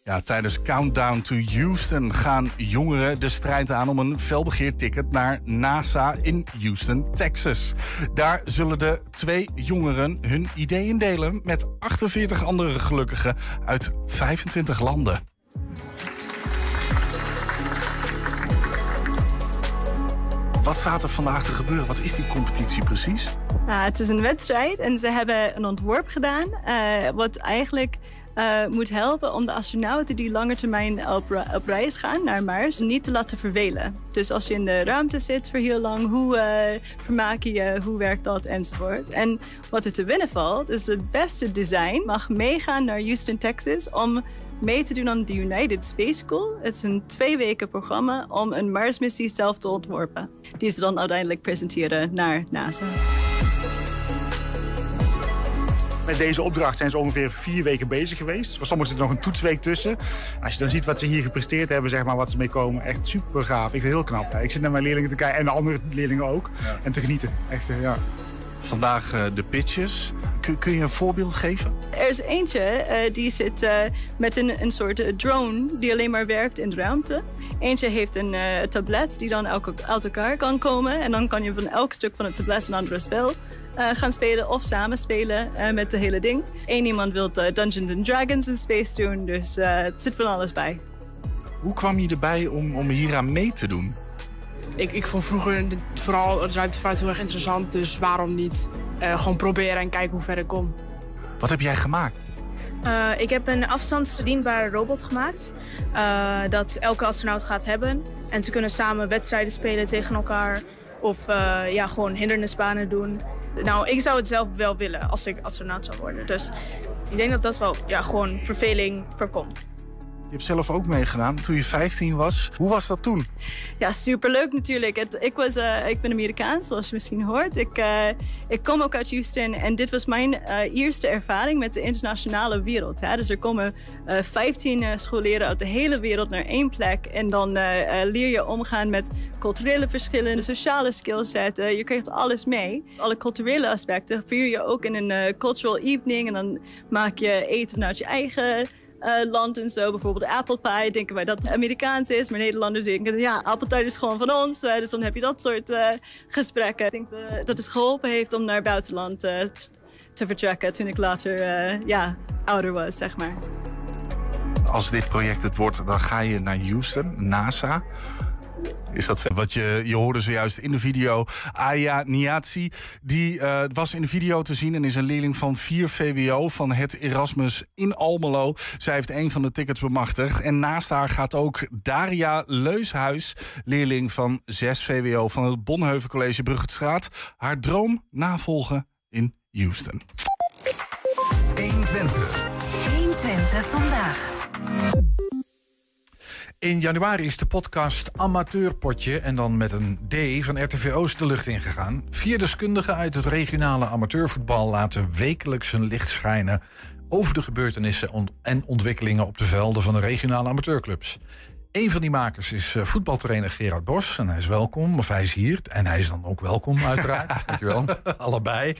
Ja, tijdens Countdown to Houston gaan jongeren de strijd aan om een felbegeerd ticket naar NASA in Houston, Texas. Daar zullen de twee jongeren hun ideeën delen met 48 andere gelukkigen uit 25 landen. Wat staat er vandaag te gebeuren? Wat is die competitie precies? Nou, het is een wedstrijd en ze hebben een ontwerp gedaan. Uh, wat eigenlijk uh, moet helpen om de astronauten die lange termijn op, reis gaan naar Mars niet te laten vervelen. Dus als je in de ruimte zit voor heel lang, hoe uh, vermaak je je, hoe werkt dat enzovoort. En wat er te winnen valt, is het beste design mag meegaan naar Houston, Texas om mee te doen aan de United Space School. Het is een twee weken programma om een Marsmissie zelf te ontworpen. Die ze dan uiteindelijk presenteren naar NASA. Met deze opdracht zijn ze ongeveer vier weken bezig geweest. Voor sommigen zit er nog een toetsweek tussen. Als je dan ziet wat ze hier gepresteerd hebben, zeg maar, wat ze mee komen, echt super gaaf. Ik vind het heel knap. Ik zit naar mijn leerlingen te kijken en de andere leerlingen ook. Ja. En te genieten. Echt, ja. Vandaag uh, de pitches. Kun, kun, je een voorbeeld geven? Er is eentje uh, die zit uh, met een, een soort drone die alleen maar werkt in de ruimte. Eentje heeft een tablet die dan elke, uit elkaar kan komen. En dan kan je van elk stuk van het tablet een andere spel uh, gaan spelen of samen spelen uh, met de hele ding. Eén iemand wil uh, Dungeons and Dragons in space doen, dus het zit van alles bij. Hoe kwam je erbij om, om hier aan mee te doen? Ik, ik vond vroeger vooral ruimtevaart heel erg interessant, dus waarom niet gewoon proberen en kijken hoe ver ik kom. Wat heb jij gemaakt? Uh, ik heb een afstandsbedienbare robot gemaakt uh, dat elke astronaut gaat hebben. En ze kunnen samen wedstrijden spelen tegen elkaar of uh, ja, gewoon hindernisbanen doen. Nou, ik zou het zelf wel willen als ik astronaut zou worden. Dus ik denk dat dat wel ja, gewoon verveling voorkomt. Je hebt zelf ook meegedaan toen je 15 was. Hoe was dat toen? Ja, superleuk natuurlijk. Het, ik, was, uh, ik ben Amerikaans, zoals je misschien hoort. Ik, uh, ik kom ook uit Houston en dit was mijn uh, eerste ervaring met de internationale wereld. Dus er komen 15 scholieren uit de hele wereld naar één plek. En dan leer je omgaan met culturele verschillen, sociale skillset. je krijgt alles mee. Alle culturele aspecten vier je ook in een cultural evening. En dan maak je eten vanuit je eigen land en zo. Bijvoorbeeld apple pie denken wij dat het Amerikaans is. Maar Nederlanders denken, ja, appeltaart is gewoon van ons. Uh, dus dan heb je dat soort uh, gesprekken. Ik denk dat het geholpen heeft om naar buitenland te vertrekken toen ik later ja, ouder was, zeg maar. Als dit project het wordt, dan ga je naar Houston, NASA. Is dat wat je, je hoorde zojuist in de video. Aya Niazi, die uh, was in de video te zien en is een leerling van 4 VWO van het Erasmus in Almelo. Zij heeft een van de tickets bemachtigd. En naast haar gaat ook Daria Leushuis, leerling van 6 VWO van het Bonheuven College Bruggetstraat, haar droom navolgen in Houston. 120. 120 vandaag. In januari is de podcast Amateurpotje en dan met een D van RTV Oost de lucht ingegaan. Vier deskundigen uit het regionale amateurvoetbal laten wekelijks hun licht schijnen over de gebeurtenissen en ontwikkelingen op de velden van de regionale amateurclubs. Een van die makers is uh, voetbaltrainer Gerard Bos. En hij is welkom, of hij is hier. En hij is dan ook welkom, uiteraard. Dankjewel. Allebei.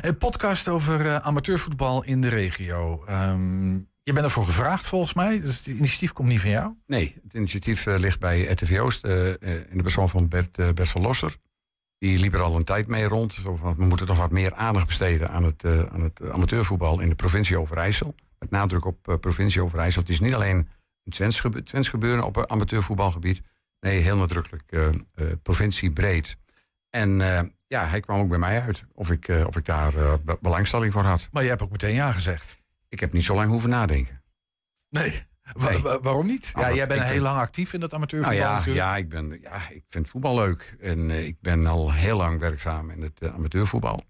Een podcast over uh, amateurvoetbal in de regio. Um, je bent ervoor gevraagd volgens mij. Dus het initiatief komt niet van jou? Nee, het initiatief uh, ligt bij RTV Oost. in de persoon van Bert, Bert van Losser. Die liep er al een tijd mee rond. Zo van, we moeten toch wat meer aandacht besteden aan het, eh, aan het amateurvoetbal in de provincie Overijssel. Met nadruk op provincie Overijssel. Het is niet alleen een Twents, gebe Twents gebeuren op amateurvoetbalgebied. Nee, heel nadrukkelijk uh, provincie breed. En ja, hij kwam ook bij mij uit of ik, of ik daar belangstelling voor had. Maar je hebt ook meteen ja gezegd. Ik heb niet zo lang hoeven nadenken. Nee. waarom niet? Ja, jij bent heel lang actief in dat amateurvoetbal nou ja, ja, ik ben, ja, ik vind voetbal leuk. En uh, ik ben al heel lang werkzaam in het uh, amateurvoetbal.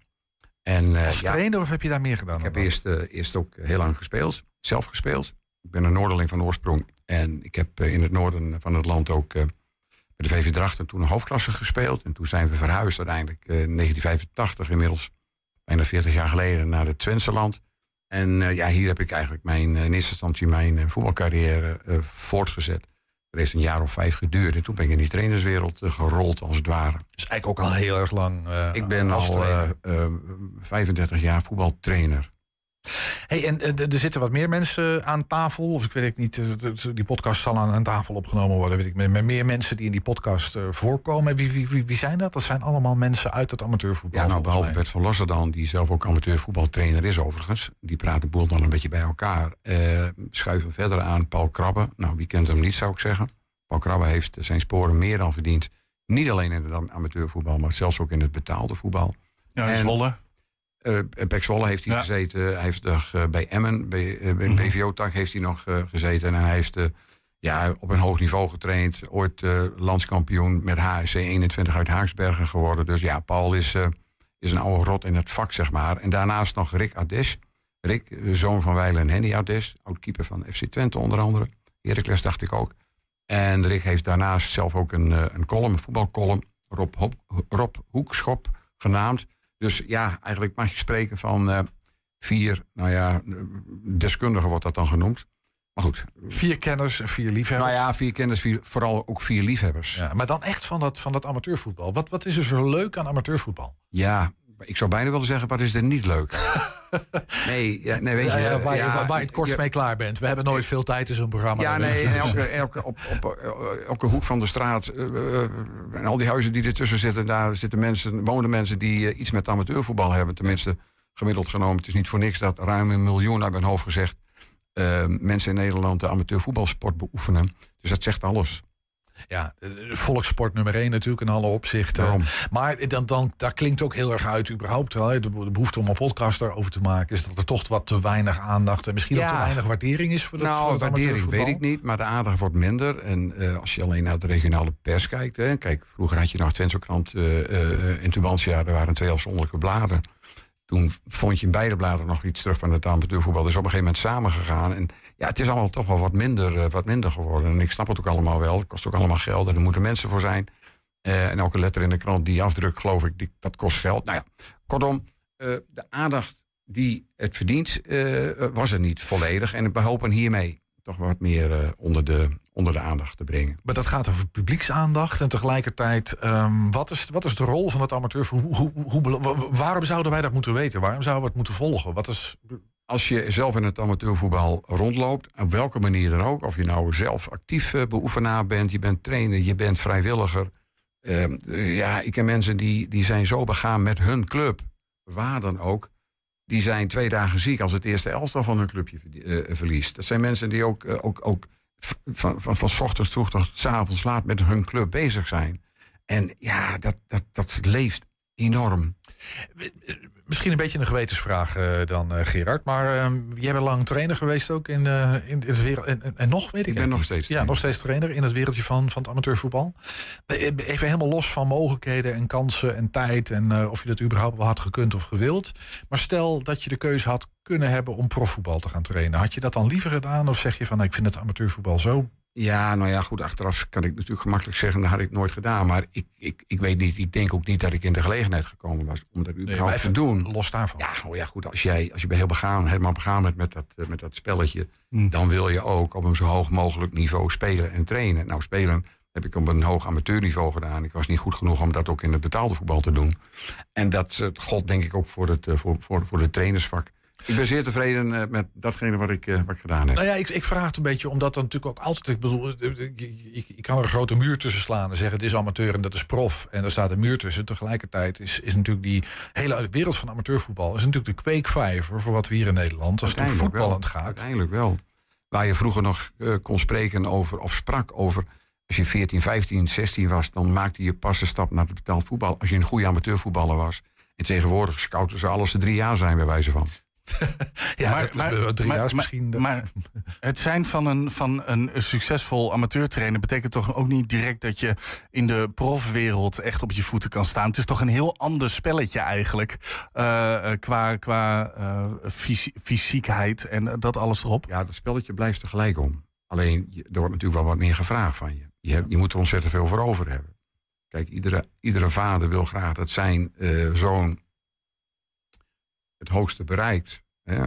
En, uh, Als trainer of heb je daar meer gedaan? Ik heb eerst, eerst ook heel lang gespeeld. Zelf gespeeld. Ik ben een Noorderling van oorsprong. En ik heb in het noorden van het land ook bij de VV Drachten toen een hoofdklasse gespeeld. En toen zijn we verhuisd uiteindelijk in 1985 inmiddels. Bijna 40 jaar geleden naar het Twentse land. En uh, ja, hier heb ik eigenlijk mijn, in eerste instantie mijn uh, voetbalcarrière uh, voortgezet. Er heeft een jaar of vijf geduurd. En toen ben ik in die trainerswereld gerold, als het ware. Dus eigenlijk ook al heel erg lang. ik ben al 35 jaar voetbaltrainer. Hey, en eh, er zitten wat meer mensen aan tafel. Of ik weet het niet, die podcast zal aan, tafel opgenomen worden. Weet ik, met meer mensen die in die podcast uh, voorkomen. Wie, wie, wie, wie, zijn dat? Dat zijn allemaal mensen uit het amateurvoetbal. Ja, nou, behalve Bert van Losserdan, die zelf ook amateurvoetbaltrainer is overigens. Die praat de boel dan een beetje bij elkaar. Uh, schuiven verder aan Paul Krabbe. Nou, wie kent hem niet, zou ik zeggen. Paul Krabbe heeft zijn sporen meer dan verdiend. Niet alleen in het amateurvoetbal, maar zelfs ook in het betaalde voetbal. Ja, en, Zwolle. Uh, Zwolle heeft hij gezeten. Hij heeft nog, uh, bij Emmen, bij, uh, bij BVO-tak heeft hij nog gezeten. En hij heeft ja, op een hoog niveau getraind. Ooit landskampioen met HSC 21 uit Haaksbergen geworden. Dus ja, Paul is, is een oude rot in het vak, zeg maar. En daarnaast nog Rick Ades. Rick, de zoon van Weilen en Henny Ades. Oud-keeper van FC Twente onder andere. Heracles dacht ik ook. En Rick heeft daarnaast zelf ook een, een column, een voetbalcolumn. Rob, Rob Hoekschop genaamd. Dus ja, eigenlijk mag je spreken van uh, vier, nou ja, deskundigen wordt dat dan genoemd. Maar goed. Vier kenners en vier liefhebbers. Nou ja, vier kenners, vier, vooral ook vier liefhebbers. Ja, maar dan echt van dat, van dat amateurvoetbal. Wat, wat is er zo leuk aan amateurvoetbal? Ja, ik zou bijna willen zeggen, wat is er niet leuk? nee, ja, nee, weet je... Ja, waar, ja, waar, je het kort mee klaar bent. We hebben nooit veel tijd in zo'n programma. Ja, nee, elke, elke, op, op, elke hoek van de straat... Uh, en al die huizen die ertussen zitten... daar zitten mensen, wonen mensen die uh, iets met amateurvoetbal hebben. Tenminste, gemiddeld genomen. Het is niet voor niks dat ruim een miljoen, naar mijn hoofd gezegd... Uh, mensen in Nederland de amateurvoetbalsport beoefenen. Dus dat zegt alles. Ja, volkssport nummer één natuurlijk in alle opzichten. Maar dan, dan, daar klinkt ook heel erg uit überhaupt wel. De, behoefte om een podcast daarover te maken... is dat er toch wat te weinig aandacht... en misschien ook te weinig waardering is voor dat Nou, voor waardering weet ik niet, maar de aandacht wordt minder. En uh, als je alleen naar de regionale pers kijkt... Hè, kijk, vroeger had je nog Twentse uh, uh, in Tubantia... er waren twee afzonderlijke bladen. Toen vond je in beide bladen nog iets terug van het amateurvoetbal. Dat is op een gegeven moment samengegaan... En, ja, het is allemaal toch wel wat minder, uh, wat minder geworden. En ik snap het ook allemaal wel. Het kost ook allemaal geld en er moeten mensen voor zijn. Uh, en elke letter in de krant die afdrukt, geloof ik, die, dat kost geld. Nou ja, kortom, uh, de aandacht die het verdient, was er niet volledig. En we hopen hiermee toch wat meer onder, de, onder de aandacht te brengen. Maar dat gaat over publieksaandacht. En tegelijkertijd, um, wat, is, wat is de rol van het hoe, hoe, waarom zouden wij dat moeten weten? Waarom zouden we het moeten volgen? Wat is als je zelf in het amateurvoetbal rondloopt, op welke manier dan ook, of je nou zelf actief uh, beoefenaar bent, je bent trainer, je bent vrijwilliger. Uh, ja, ik ken mensen die, die zijn zo begaan met hun club, waar dan ook. Die zijn twee dagen ziek als het eerste elftal van hun clubje uh, verliest. Dat zijn mensen die ook, ook, ook van, van, van ochtends vroeg tot s avonds laat met hun club bezig zijn. En ja, dat, dat, dat leeft enorm. Misschien een beetje een gewetensvraag uh, dan, uh, Gerard. Maar uh, jij bent lang trainer geweest ook in, in, in het wereld. En, en, nog, weet ik Ik ben nog steeds Ja, nog steeds trainer in het wereldje van, van het amateurvoetbal. Even helemaal los van mogelijkheden en kansen en tijd. En of je dat überhaupt wel had gekund of gewild. Maar stel dat je de keuze had kunnen hebben om profvoetbal te gaan trainen. Had je dat dan liever gedaan? Of zeg je van, nou, ik vind het amateurvoetbal zo ja, nou ja, goed, achteraf kan ik natuurlijk gemakkelijk zeggen, dat had ik nooit gedaan. Maar ik, ik, ik weet niet, ik denk ook niet dat ik in de gelegenheid gekomen was om dat überhaupt nee, te doen. Los daarvan. Ja, oh ja, goed, als jij, als je heel begaan, helemaal begaan bent met dat, eh, met dat spelletje, hmm. dan wil je ook op een zo hoog mogelijk niveau spelen en trainen. Nou, spelen heb ik op een hoog amateurniveau gedaan. Ik was niet goed genoeg om dat ook in het betaalde voetbal te doen. En dat uh, gold denk ik ook voor het, uh, voor, voor, voor het trainersvak. Ik ben zeer tevreden eh, met datgene wat ik, eh, wat ik gedaan heb. Nou ja, ik, ik vraag het een beetje omdat dan natuurlijk ook altijd... Ik bedoel, eh, ik, ik, ik kan er een grote muur tussen slaan en zeggen... dit is amateur en dat is prof. En er staat een muur tussen. Tegelijkertijd is, is natuurlijk die hele wereld van amateurvoetbal... is natuurlijk de kweekvijver voor wat we hier in Nederland... als het voetballend wel. gaat. Uiteindelijk wel. Waar je vroeger nog eh, kon spreken over, of sprak over... als je 14, 15, 16 was... dan maakte je pas de stap naar het betaald voetbal... als je een goede amateurvoetballer was. En tegenwoordig scouten ze alles ze drie jaar zijn, bij wijze van. Ja, is wel drie misschien... maar het zijn van een, van een succesvol amateurtrainer betekent toch ook niet direct dat je in de profwereld echt op je voeten kan staan. Het is toch een heel ander spelletje eigenlijk. eh, eh, qua qua eh, fysi- fysiekheid en dat alles erop. Ja, dat spelletje blijft er gelijk om. Alleen, er wordt natuurlijk wel wat meer gevraagd van je. Je, hebt- je moet er ontzettend veel voor over hebben. Kijk, iedere, iedere vader wil graag dat zijn zoon het hoogste bereikt. Eh,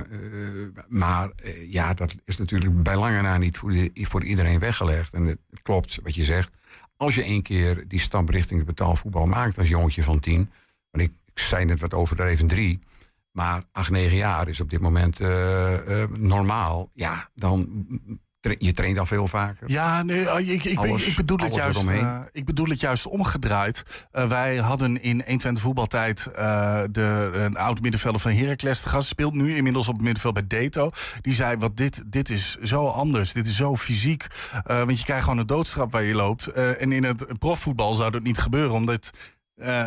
maar eh, ja, dat is natuurlijk bij lange na niet voor, voor iedereen weggelegd. En het, klopt wat je zegt. Als je één keer die stap richting betaalvoetbal maakt als jongetje van tien. Want ik, zei net wat overdreven drie. Maar acht, negen jaar is op dit moment eh, normaal. Ja, dan tra- je traint al veel vaker. Ja, nee, eh, ik, ik, Alles- ik, bedoel het juist, eh, ik bedoel het juist omgedraaid. Eh, wij hadden in 120 voetbaltijd eh, de, een oud middenvelder van Heracles te gast. Speelt nu inmiddels op het middenveld bij Deto. Die zei, wat dit, dit is zo anders. Dit is zo fysiek. Want je krijgt gewoon een doodstraf waar je loopt. En in het profvoetbal zou dat niet gebeuren. Omdat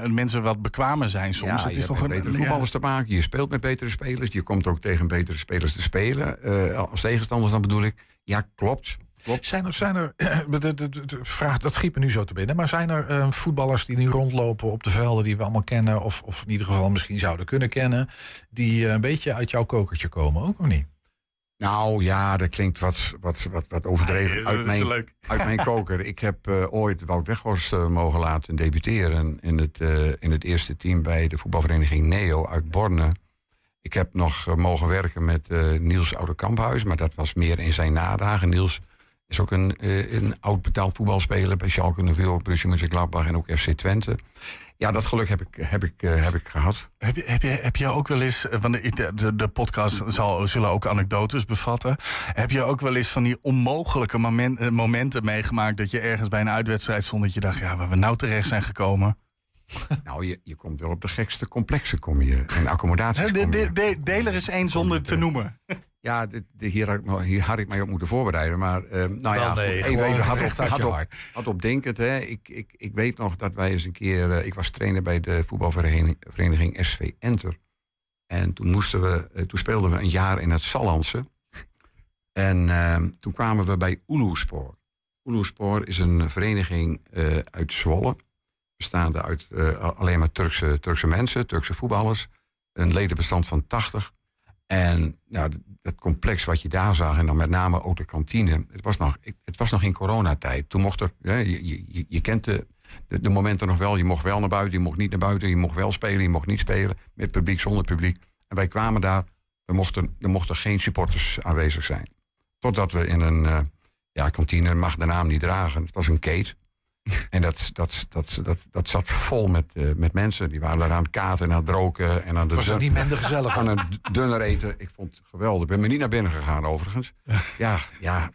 mensen wat bekwamer zijn soms. Ja, het je is toch met een betere ja. voetballers te maken. Je speelt met betere spelers. Je komt ook tegen betere spelers te spelen. als tegenstanders dan bedoel ik. Ja, klopt. klopt. Zijn er, zijn er de, de, de, de vraag, dat schiet me nu zo te binnen, maar zijn er eh, voetballers die nu rondlopen op de velden die we allemaal kennen, of, of in ieder geval misschien zouden kunnen kennen, die eh, een beetje uit jouw kokertje komen, ook of niet? Nou ja, dat klinkt wat, wat, wat, wat overdreven uit, mijn, leuk. uit mijn koker. Ik heb eh, ooit Wout Weghorst eh, mogen laten debuteren in het, eh, in het eerste team bij de voetbalvereniging Neo uit Borne. Ik heb nog eh, mogen werken met eh, Niels Oude Kamphuis, maar dat was meer in zijn nadagen. Niels is ook een, eh, een oud betaald voetbalspeler bij Schalke 04, Borussia Mönchengladbach en ook FC Twente. Ja, dat geluk heb ik, heb ik, heb ik gehad. Heb je, heb, je, heb je ook wel eens, want de, de, de podcast zal, zullen ook anekdotes bevatten. Heb je ook wel eens van die onmogelijke moment, eh, momenten meegemaakt dat je ergens bij een uitwedstrijd stond dat je dacht, ja, waar we nou terecht zijn gekomen? Nou, je, je komt wel op de gekste complexen kom je. En accommodaties de, je. de, de, deel er eens één zonder te noemen. Ja, hier, had ik, hier had ik mij op moeten voorbereniging. Maar eh, nou ja, nee, goed, even, even hard op, je op, hard op denkend. Hè. Ik, ik, ik weet nog dat wij eens een keer... eh, ik was trainer bij de voetbalvereniging vereniging SV Enter. En toen, moesten we, eh, toen speelden we een jaar in het Sallandse. En eh, toen kwamen we bij Oeloespoor. Oeloespoor is een vereniging eh, uit Zwolle. Bestaande uit eh, alleen maar Turkse, Turkse mensen, Turkse voetballers. Een ledenbestand van 80. En nou, het complex wat je daar zag, en dan met name ook de kantine. Het was nog, het was nog in coronatijd. Toen mocht er, hè, je, je, je- kent de, de, momenten nog wel. Je mocht wel naar buiten, je mocht niet naar buiten. Je mocht wel spelen, je mocht niet spelen. Met publiek, zonder publiek. En wij kwamen daar, er mochten, er mochten geen supporters aanwezig zijn. Totdat we in een eh, ja, kantine, mag de naam niet dragen. Het was een kate. En dat, dat, dat, dat, dat zat vol met, eh, met mensen. Die waren daar aan het katen en aan het roken. En aan de Was het niet minder gezellig? Aan het dunner eten. Ik vond het geweldig. Ik ben me niet naar binnen gegaan overigens. Ja, ja,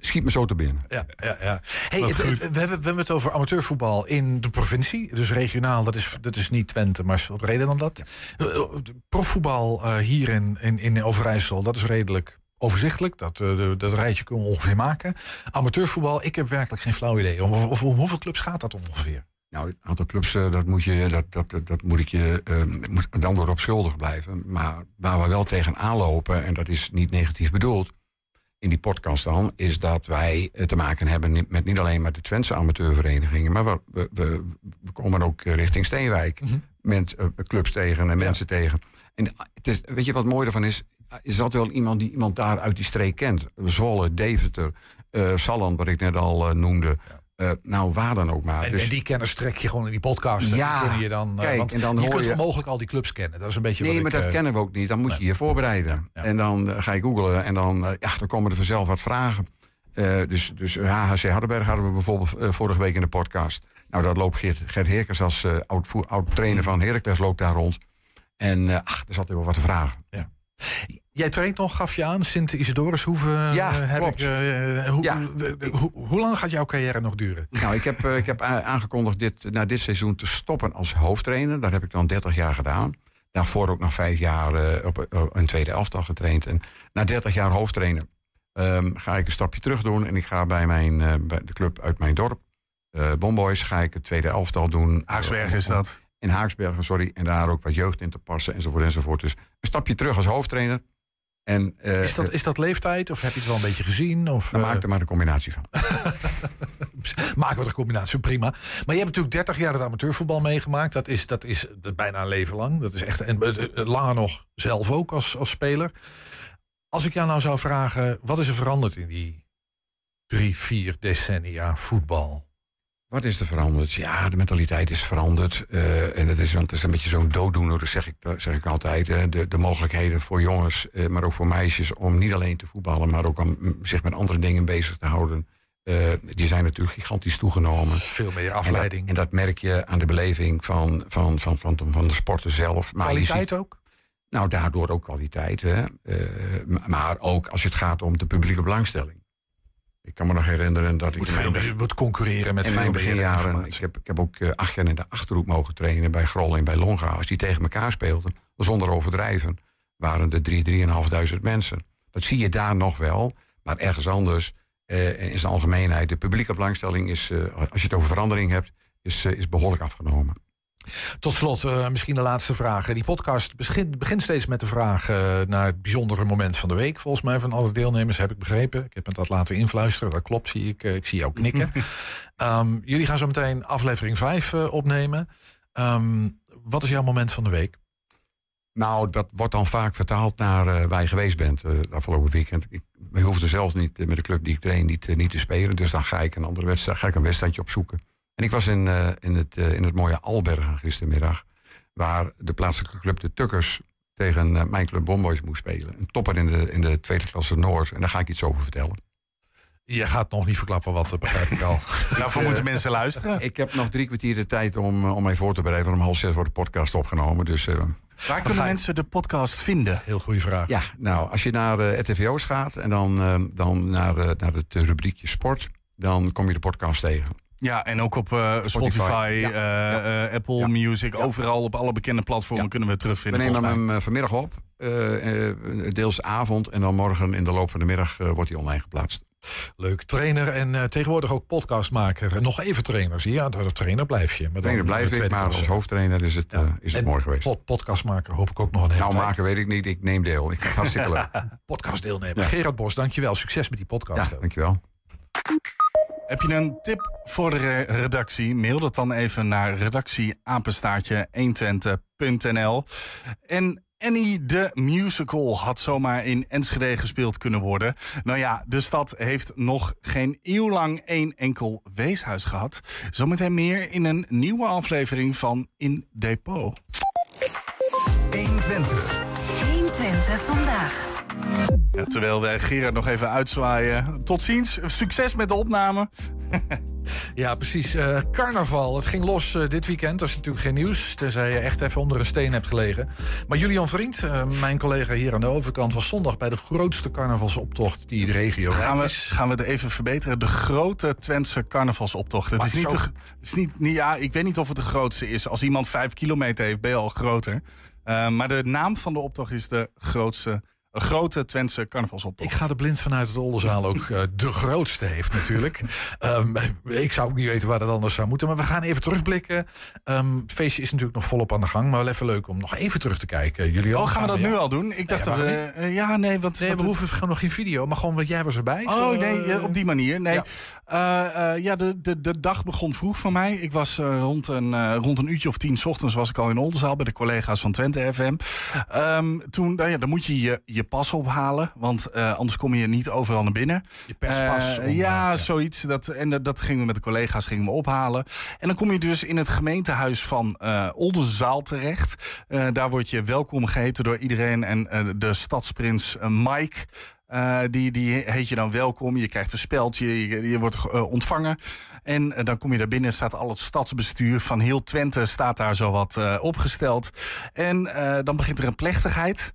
schiet me zo te binnen. Ja, ja, ja. Hey, het- het- we, hebben, we hebben het over amateurvoetbal in de provincie. Dus regionaal, dat is, dat is niet Twente, maar is veel breder dan dat. Eh, eh, Profvoetbal eh, hier in, in, in Overijssel, dat is redelijk overzichtelijk. Dat, eh, de- dat rijtje kunnen we ongeveer maken. Amateurvoetbal, ik heb werkelijk geen flauw idee. Om, om, om hoeveel clubs gaat dat ongeveer? Nou, het aantal clubs, eh, dat moet, je, dat, dat, dat, dat moet ik je eh, moet dan door op schuldig blijven. Maar waar we wel tegen aanlopen, en dat is niet negatief bedoeld, in die podcast dan, is dat wij te maken hebben met niet alleen met de Twentse amateurverenigingen, maar we, we, komen ook richting Steenwijk met eh, clubs tegen en mensen tegen. En het is, weet je wat mooi ervan is? Is dat wel iemand die iemand daar uit die streek kent? Zwolle, Deventer, eh Salland, wat ik net al eh, noemde. Eh, nou, waar dan ook maar. En, Dus- en die kennis trek je gewoon in die podcast. Ja, die kun je dan, eh, kijk, want en dan je kunt je- onmogelijk al die clubs kennen. Dat is een beetje Nee, maar ik, dat eh, kennen we ook niet. Dan moet je je voorbereiden. En dan eh, ga je googlen en dan, eh, ja, dan komen er vanzelf wat vragen. Eh, dus, dus HHC Hardenberg hadden we bijvoorbeeld eh, vorige week in de podcast. Nou, dat loopt Gert, Gert Heerkens als eh, oud, voer- oud trainer van Heracles loopt daar rond. En eh, ach, er zat heel wat te vragen. Ja. Jij traint nog, gaf je aan, Sint Isidorushoeve. Ja, eh, heb klopt. ik, eh, hoe, Ja. hoe, hoe lang gaat jouw carrière nog duren? Nou, ik heb, ik heb aangekondigd dit, na dit seizoen te stoppen als hoofdtrainer. Dat heb ik dan 30 jaar gedaan. Daarvoor ook nog vijf jaar op, een tweede elftal getraind. En na 30 jaar hoofdtrainer ehm, ga ik een stapje terug doen. En ik ga bij, mijn, bij de club uit mijn dorp, Bomboys, ga ik het tweede elftal doen. Haaksbergen Eh, is dat. In Haaksbergen, sorry. En daar ook wat jeugd in te passen enzovoort enzovoort. Dus een stapje terug als hoofdtrainer. En, eh, Is dat, is dat leeftijd of heb je het wel een beetje gezien? Of, Daar eh, maak er maar een combinatie van. maken we er een combinatie, prima. Maar je hebt natuurlijk 30 jaar het amateurvoetbal meegemaakt. Dat is, dat is, bijna een leven lang. Dat is echt, en eh, eh, langer nog zelf ook als, als speler. Als ik jou nou zou vragen, wat is er veranderd in die drie, vier decennia voetbal? Wat is er veranderd? Ja, de mentaliteit is veranderd. eh, en het is, want het is een beetje zo'n dooddoener, dat zeg ik, dat zeg ik altijd. hè. De, de mogelijkheden voor jongens, eh, maar ook voor meisjes... om niet alleen te voetballen, maar ook om mm, zich met andere dingen bezig te houden... eh, die zijn natuurlijk gigantisch toegenomen. Veel meer En dat, afleiding. en dat merk je aan de beleving van, van, van, van, van de sporten zelf. Maar Kwaliteit ziet- ook? Nou, daardoor ook kwaliteit. Hè. Maar ook als het gaat om de publieke belangstelling. Ik kan me nog herinneren dat ik... Moet veel begin- meer- moet concurreren met in veel mijn beginjaren, ik heb, ik heb ook eh, acht jaar in de Achterhoek mogen trainen... bij Grol en bij Longa. Als die tegen elkaar speelden, zonder overdrijven... waren er drie, drieënhalfduizend mensen. Dat zie je daar nog wel. Maar ergens anders, eh, in zijn algemeenheid... de publieke belangstelling is, eh, als je het over verandering hebt... is, is behoorlijk afgenomen. Tot slot, eh, misschien de laatste vraag. Die podcast begint, begint steeds met de vraag eh, naar het bijzondere moment van de week. Volgens mij van alle deelnemers heb ik begrepen. Ik heb het dat laten influisteren. Dat klopt, zie ik. eh, ik zie jou knikken. Ehm, jullie gaan zo meteen aflevering 5 opnemen. Ehm, wat is jouw moment van de week? Nou, dat wordt dan vaak vertaald naar waar je geweest bent het afgelopen weekend. Ik, we hoefden zelfs niet met de club die ik train niet, niet te spelen. Dus dan ga ik een andere wedstrijd, ga ik een wedstrijdje opzoeken. En ik was in, eh, in, het, eh, in het mooie Albergen gistermiddag. Waar de plaatselijke club de Tukkers tegen eh, mijn club Bomboys moest spelen. Een topper in de, in de tweede klasse Noord. En daar ga ik iets over vertellen. Je gaat nog niet verklappen wat, begrijp ik al. Daarvoor moeten mensen luisteren. Ik heb nog drie kwartier de tijd om, om mij voor te bereiden. Want om half zes wordt de podcast opgenomen. Dus Waar kunnen mensen de podcast vinden? Heel goede vraag. Ja, nou, als je naar de RTVO's gaat en dan, dan naar, eh, naar het rubriekje sport, dan kom je de podcast tegen. Ja, en ook op eh, Spotify, Ja. eh, eh, Apple Music, overal op alle bekende platformen kunnen we het We terugvinden. nemen volgens mij. hem vanmiddag op, deels avond en dan morgen in de loop van de middag wordt hij online geplaatst. Leuk. Trainer en eh, tegenwoordig ook podcastmaker. En nog even trainer, zie je? Ja, de trainer blijf je. Maar dan Trainer blijf ik, maar als hoofdtrainer is het, is het En mooi geweest. pod- podcastmaker hoop ik ook nog een hele Nou, tijd. maken weet ik niet, ik neem deel. Ik vind het hartstikke leuk. Podcast deelnemen. Ja. Gerard Bos, dankjewel. Succes met die podcast. Ja, dankjewel. Heb je een tip voor de re- redactie? Mail dat dan even naar redactieapenstaartje 120.nl. En Annie de Musical had zomaar in Enschede gespeeld kunnen worden. Nou ja, de stad heeft nog geen eeuw lang één enkel weeshuis gehad. Zometeen meer in een nieuwe aflevering van In Depot. 120. 120 vandaag. Ja, terwijl wij Gerard nog even uitzwaaien. Tot ziens, succes met de opname. Ja, precies. Eh, carnaval. Het ging los eh, dit weekend. Dat is natuurlijk geen nieuws. Tenzij je echt even onder een steen hebt gelegen. Maar Julian Vriend, eh, mijn collega hier aan de overkant, was zondag bij de grootste carnavalsoptocht die de regio Gaan we, is. gaan we het even verbeteren? De grote Twentse carnavalsoptocht. Het is niet, zo- de, het is niet, niet ja, ik weet niet of het de grootste is. Als iemand vijf kilometer heeft, ben je al groter. Maar de naam van de optocht is de grootste, een grote Twentse carnavalsoptocht. Ik ga er blind vanuit dat de Oldenzaal ook eh, de grootste heeft natuurlijk. Ehm, ik zou ook niet weten waar dat anders zou moeten. Maar we gaan even terugblikken. Ehm, het feestje is natuurlijk nog volop aan de gang. Maar wel even leuk om nog even terug te kijken. Jullie Oh, gaan we dat nu al doen? Ik dacht ja, dat we... eh, ja, nee, want... Nee, wat- we hoeven gewoon nog geen video. Maar gewoon wat jij was erbij. Oh nee, eh, op die manier. Nee. ja. Ja, ja de, de, de dag begon vroeg voor mij. Ik was rond, een, rond een uurtje of tien 's ochtends was ik al in Oldenzaal bij de collega's van Twente FM. Ehm, toen, nou ja, dan moet je je, je pas ophalen, want eh, anders kom je niet overal naar binnen. Je perspas. Eh, ja, zoiets. Dat, en dat, dat gingen we met de collega's gingen we ophalen. En dan kom je dus in het gemeentehuis van eh Oldenzaal terecht. Daar word je welkom geheten door iedereen. En de stadsprins Mike. die, die heet je dan welkom. Je krijgt een speldje, je, je wordt ontvangen. En dan kom je daar binnen, staat al het stadsbestuur van heel Twente staat daar zo wat opgesteld. En dan begint er een plechtigheid.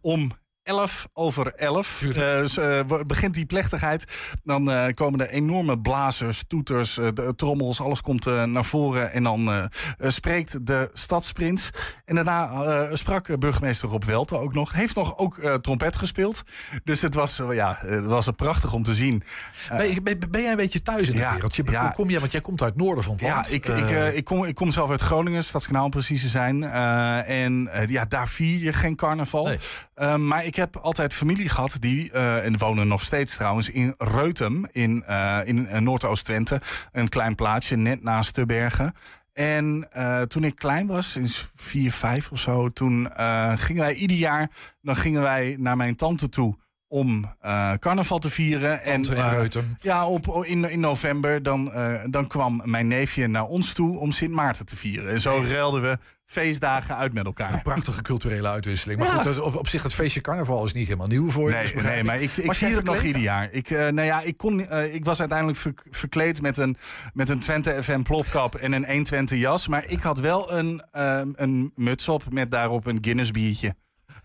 om 11 over 11 uh, uh, begint die plechtigheid. Dan uh, komen er enorme blazers, toeters, de, trommels, alles komt naar voren. En dan spreekt de stadsprins. En daarna sprak burgemeester Rob Welte ook nog. Heeft nog ook trompet gespeeld. Dus het was, ja, het was prachtig om te zien. Ben, je, ben, ben, jij een beetje thuis in het wereldje? Ja, kom je, want jij komt uit noorden van het land. Ja, ik, ik, ik, kom, ik kom zelf uit Groningen, Stadskanaal precies te zijn. en ja, daar vier je geen carnaval. Nee. maar ik ik heb altijd familie gehad die, uh, en wonen nog steeds trouwens, in Reutem in, uh, in Noordoost-Twente. Een klein plaatsje net naast de bergen. En toen ik klein was, sinds vier, vijf of zo, toen gingen wij ieder jaar, dan gingen wij naar mijn tante toe om uh, carnaval te vieren. en uh, ja, op, in, in november dan, uh, dan kwam mijn neefje naar ons toe om Sint Maarten te vieren. En zo ruilden we feestdagen uit met elkaar. Een prachtige culturele uitwisseling. Maar goed, op, op, zich het feestje carnaval is niet helemaal nieuw voor je. Nee, dus nee maar ik, ik vier het nog ieder jaar. Ik, uh, nou ja, ik, kon, uh, ik was uiteindelijk ver, verkleed met een, met een Twente FM plopkap en een 120 jas. Maar ik had wel een, uh, een muts op met daarop een Guinness biertje.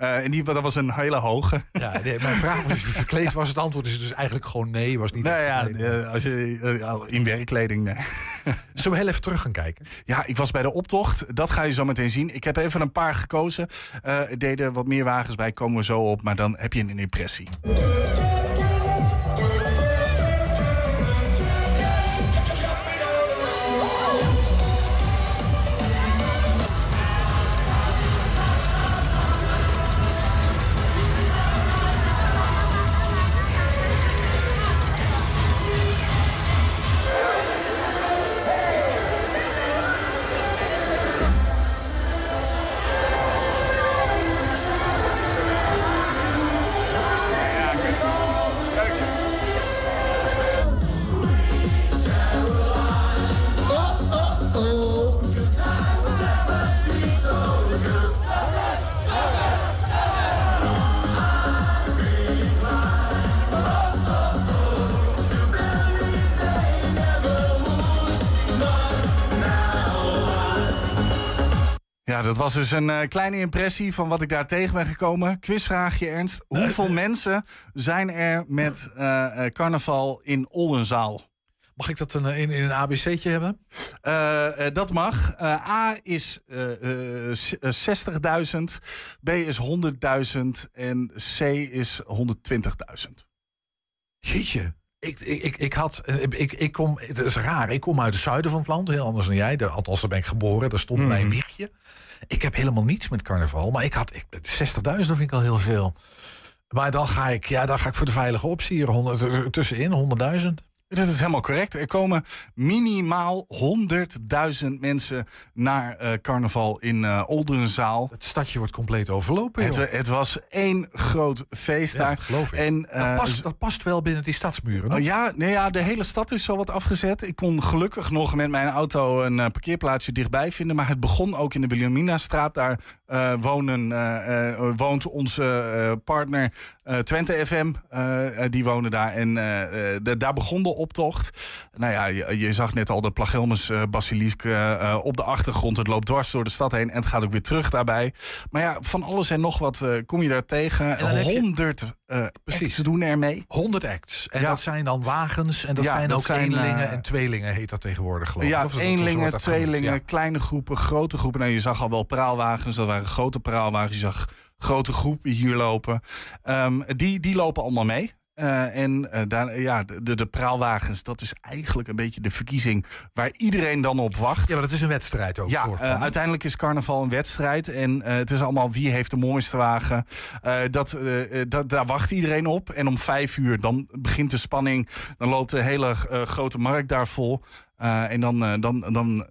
Uh, en die, dat was een hele hoge. Ja, nee, mijn vraag was, verkleed was het antwoord is dus eigenlijk gewoon nee. Was niet nou ja, uh, als je, uh, in werkkleding, nee. Zullen we heel even terug gaan kijken? Ja, ik was bij de optocht. Dat ga je zo meteen zien. Ik heb even een paar gekozen. er deden wat meer wagens bij, komen we zo op. Maar dan heb je een impressie. Dat was dus een uh, kleine impressie van wat ik daar tegen ben gekomen. Quizvraagje, Ernst. Hoeveel mensen zijn er met uh, carnaval in Oldenzaal? Mag ik dat een, in, in een ABC'tje hebben? Uh, dat mag. A is 60.000, B is 100.000 en C is 120.000. Jeetje. Ik, ik, ik, had, ik, ik kom, het is raar, ik kom uit het zuiden van het land, heel anders dan jij. Althans, daar ben ik geboren, daar stond mm. mijn wiegje. Ik heb helemaal niets met carnaval, maar ik had 60.000, vind ik al heel veel. Maar dan ga ik, ja, dan ga ik voor de veilige optie hier 100, tussenin, 100.000. Dat is helemaal correct. Er komen minimaal 100.000 mensen naar uh, carnaval in uh, Oldenzaal. Het stadje wordt compleet overlopen. Het, het, was één groot feest daar. dat geloof ik. En, uh, dat, past, dat, past, wel binnen die stadsmuren. Oh, ja, nee, ja, de hele stad is zo wat afgezet. Ik kon gelukkig nog met mijn auto een parkeerplaatsje dichtbij vinden. Maar het begon ook in de Wilhelmina-straat. Daar wonen, woont onze partner Twente FM. die wonen daar. En de, daar begon de optocht. Nou ja, je, je zag net al de Plagelmus basilisk uh, op de achtergrond. Het loopt dwars door de stad heen en het gaat ook weer terug daarbij. Maar ja, van alles en nog wat kom je daar tegen. 100 precies. ze doen ermee. 100 acts. En ja. dat zijn dan wagens en dat ja, zijn dat ook zijn, eenlingen en tweelingen heet dat tegenwoordig geloof ik. Ja, eenlingen, tweelingen, ja. kleine groepen, grote groepen. Nou, je zag al wel praalwagens, dat waren grote praalwagens. Je zag grote groepen hier lopen. Um, die, die lopen allemaal mee. Uh, en uh, daar, ja, de, de praalwagens, dat is eigenlijk een beetje de verkiezing waar iedereen dan op wacht. Ja, maar dat is een wedstrijd ook. Ja, uh, uiteindelijk is carnaval een wedstrijd. En het is allemaal wie heeft de mooiste wagen. dat, dat, daar wacht iedereen op. En om vijf uur dan begint de spanning. Dan loopt de hele grote markt daar vol. en dan, dan, dan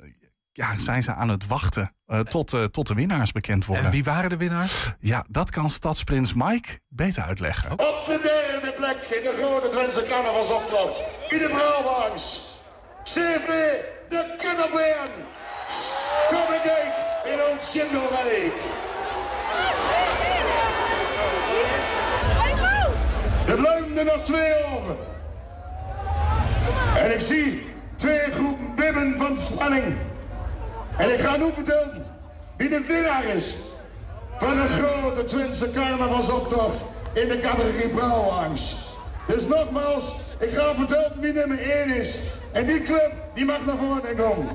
ja, zijn ze aan het wachten uh, tot, uh, tot de winnaars bekend worden. En wie waren de winnaars? Ja, dat kan stadsprins Mike beter uitleggen. Op de derde plek in de grote Twentse carnavalsoptocht. In de brouwbanks. CV de Kutterbeen. Kom ik in ons Jingle Er blijven er nog twee over. En ik zie twee groepen bibben van spanning. En ik ga nu vertellen wie de winnaar is. van een grote Twentse carnavalsoptocht in de categorie brouwwagens. Dus nogmaals, ik ga vertellen wie nummer 1 is. En die club, die mag naar voren komen.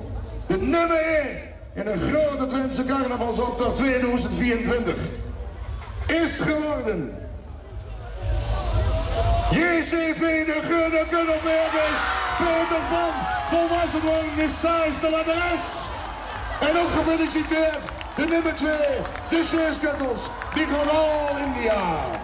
De nummer 1 in een grote Twentse carnavalsoptocht 2024 is geworden... JCV de Gunne Kunnelbergers, Peter Pan, volwassen worden is Saïs de. En ook gefeliciteerd de nummer 2, de gewoon all India.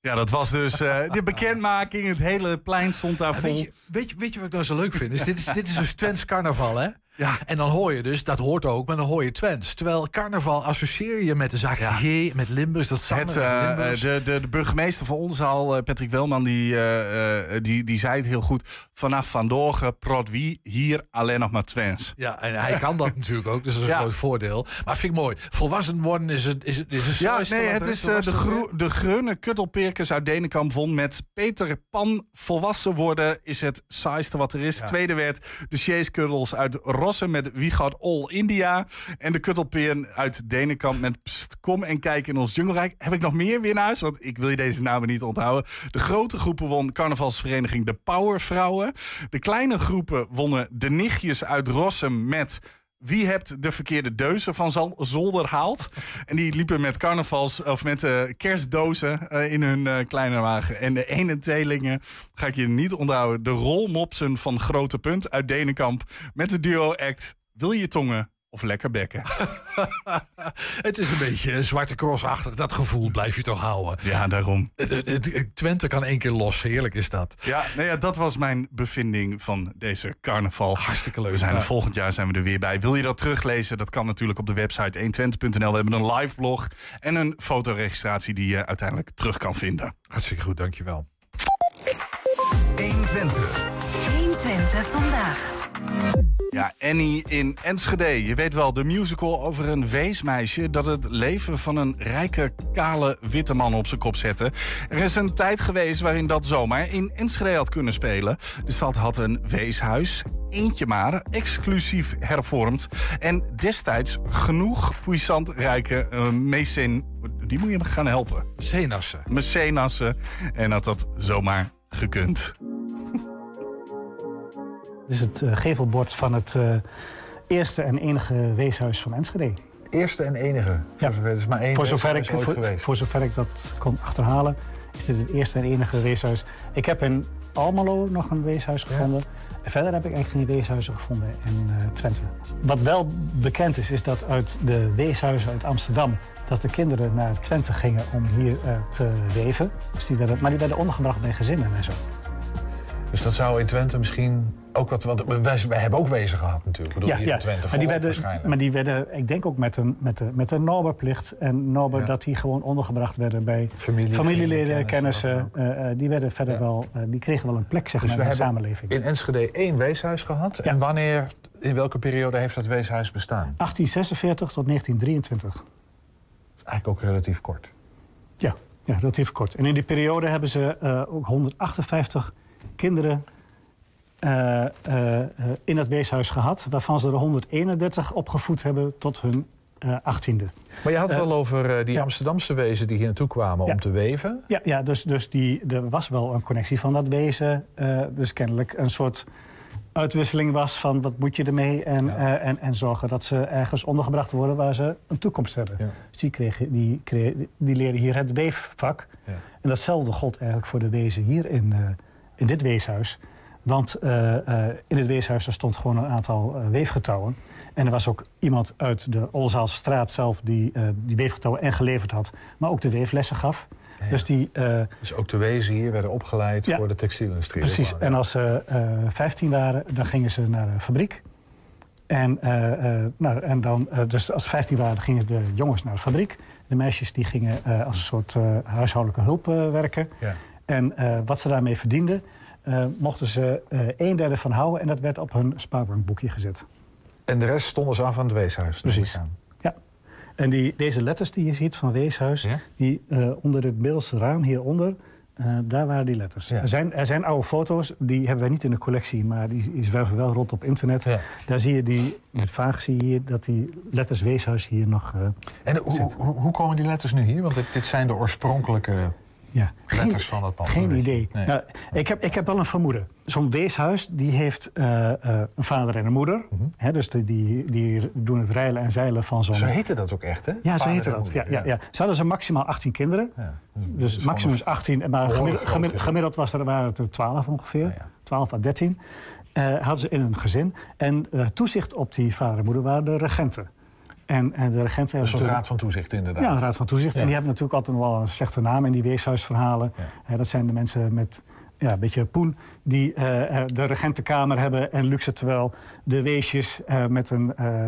Ja, dat was dus eh, de bekendmaking. Het hele plein stond daar vol. Weet je, weet, je, weet je wat ik nou zo leuk vind? Is dit, is, dit is dus Twents carnaval, hè? Ja. En dan hoor je dus, dat hoort ook, maar dan hoor je Twents. Terwijl carnaval associeer je met de zaak G, met Limburgs, dat Het, uh, de, de, de, burgemeester van Oldenzaal, uh, Patrick Welman, die, uh, die, die zei het heel goed. Vanaf vandaag prot wie hier alleen nog maar Twents. Ja, en hij kan dat natuurlijk ook, dus dat is een ja. groot voordeel. Maar vind ik mooi. Volwassen worden is het is, het, is het Ja, nee, het is de, gro de groene kuttelperkers uit Denenkamp won met Peter Pan. Volwassen worden is het saaiste wat er is. Ja. Tweede werd de Sjeeskuddels uit Met Wie gaat All India. En de Kuttelpeen uit Denenkamp met Kom en kijk in ons jungelrijk. Heb ik nog meer winnaars? Want ik wil je deze namen niet onthouden. De grote groepen won carnavalsvereniging De Powervrouwen. De kleine groepen wonnen de nichtjes uit Rossum met... Wie hebt de verkeerde deuzen van zolder haalt? En die liepen met carnavals of met uh, kerstdozen uh, in hun uh, kleine wagen. En de ene tweelingen, ga ik je niet onthouden, de rolmopsen van Grote Punt uit Denenkamp met de duo-act Wil je tongen of lekker bekken? het is een beetje zwarte cross-achtig. Dat gevoel blijf je toch houden. Ja, daarom. Twente kan één keer los. Heerlijk is dat. Ja, nou ja, dat was mijn bevinding van deze carnaval. Hartstikke leuk. We zijn er Ja. volgend jaar zijn we er weer bij. Wil je dat teruglezen? Dat kan natuurlijk op de website 120.nl. We hebben een live blog en een fotoregistratie die je uiteindelijk terug kan vinden. Hartstikke goed, dankjewel. 120. 120 vandaag. Ja, Annie in Enschede. Je weet wel, de musical over een weesmeisje... dat het leven van een rijke, kale, witte man op zijn kop zette. Er is een tijd geweest waarin dat zomaar in Enschede had kunnen spelen. De stad had een weeshuis, eentje maar, exclusief hervormd. En destijds genoeg puissant rijke uh, mecen... Die moet je gaan helpen. Mecenassen. Mecenassen. En had dat zomaar gekund. Dit is het uh, gevelbord van het uh, eerste en enige weeshuis van Enschede. Eerste en enige? Voor zover, het is maar één voor zover, ik, voor, voor zover ik dat kon achterhalen, is dit het eerste en enige weeshuis. Ik heb in Almelo nog een weeshuis gevonden. En verder heb ik eigenlijk geen weeshuizen gevonden in uh, Twente. Wat wel bekend is, is dat uit de weeshuizen uit Amsterdam... dat de kinderen naar Twente gingen om hier te weven. Dus die werden, maar die werden ondergebracht bij gezinnen en zo. Dus dat zou in Twente misschien ook wat... Want wij, wij hebben ook wezen gehad natuurlijk. Ik bedoel, ja, hier ja. in Twente maar die, werden, waarschijnlijk. maar die werden, ik denk ook met een, met de, met een Norberplicht. En Norber, Ja. dat die gewoon ondergebracht werden bij Familie, familieleden, kennissen. eh, eh, die, werden verder Ja. wel, eh, die kregen wel een plek zeg Dus maar, in de samenleving. in Enschede één weeshuis gehad. En wanneer, in welke periode heeft dat weeshuis bestaan? 1846 tot 1923. Eigenlijk ook relatief kort. Ja, ja, relatief kort. En in die periode hebben ze ook 158 kinderen eh, eh, in het weeshuis gehad. Waarvan ze er 131 opgevoed hebben tot hun eh, achttiende. Maar je had het al over die ja. Amsterdamse wezen die hier naartoe kwamen Ja. om te weven. Ja, ja dus, dus die, er was wel een connectie van dat wezen. dus kennelijk een soort uitwisseling was van wat moet je ermee... en, en, en zorgen dat ze ergens ondergebracht worden waar ze een toekomst hebben. Dus die, kregen, die, kregen, die leren hier het weefvak. Ja. En datzelfde gold eigenlijk voor de wezen hier in, in dit weeshuis. Want eh, eh, in het weeshuis er stond gewoon een aantal eh, weefgetouwen. En er was ook iemand uit de Olzaalse straat zelf die die weefgetouwen en geleverd had. Maar ook de weeflessen gaf. Dus die... Dus ook de wezen hier werden opgeleid Ja. voor de textielindustrie. Precies. En als ze eh 15 waren, dan gingen ze naar de fabriek. En, nou, en dan, dus als ze 15 waren, gingen de jongens naar de fabriek. De meisjes die gingen als een soort huishoudelijke hulp werken. Ja. En wat ze daarmee verdienden, eh, mochten ze eh een derde van houden. En dat werd op hun spaarbankboekje gezet. En de rest stonden ze af aan het weeshuis. Precies. Ja. En die, deze letters die je ziet van Weeshuis, die eh, onder het middelste raam hieronder, daar waren die letters. Er, zijn, er zijn oude foto's, die hebben wij niet in de collectie, maar die, die zwerven wel rond op internet. Daar zie je die, met vaag zie je hier, dat die letters Weeshuis hier nog. En hoe, hoe, hoe komen die letters nu hier? Want dit, dit zijn de oorspronkelijke Ja. letters van het pand. Geen idee. Nee. Nou, ik, heb, ik heb wel een vermoeden. Zo'n weeshuis die heeft eh, eh, een vader en een moeder. Hè, dus die, die, die doen het reilen en zeilen van zo'n... Zo heette dat ook echt, hè? Ja, zo heette en dat. Ja, moeder, ja, ja. Ze hadden ze maximaal 18 kinderen. Dus is maximum is gewoon 18. Maar gemiddeld, was er, waren het er 12 ongeveer. 12 à 13. Eh, hadden ze in een gezin. En toezicht op die vader en moeder waren de regenten. En, en de regenten Een hebben soort natuurlijk- raad van toezicht, inderdaad. ja, een raad van toezicht. Ja. En die hebben natuurlijk altijd nog wel een slechte naam in die weeshuisverhalen. Hè, dat zijn de mensen met ja, een beetje poen die eh, eh, de regentenkamer hebben en luxe, terwijl de weesjes eh, met een eh,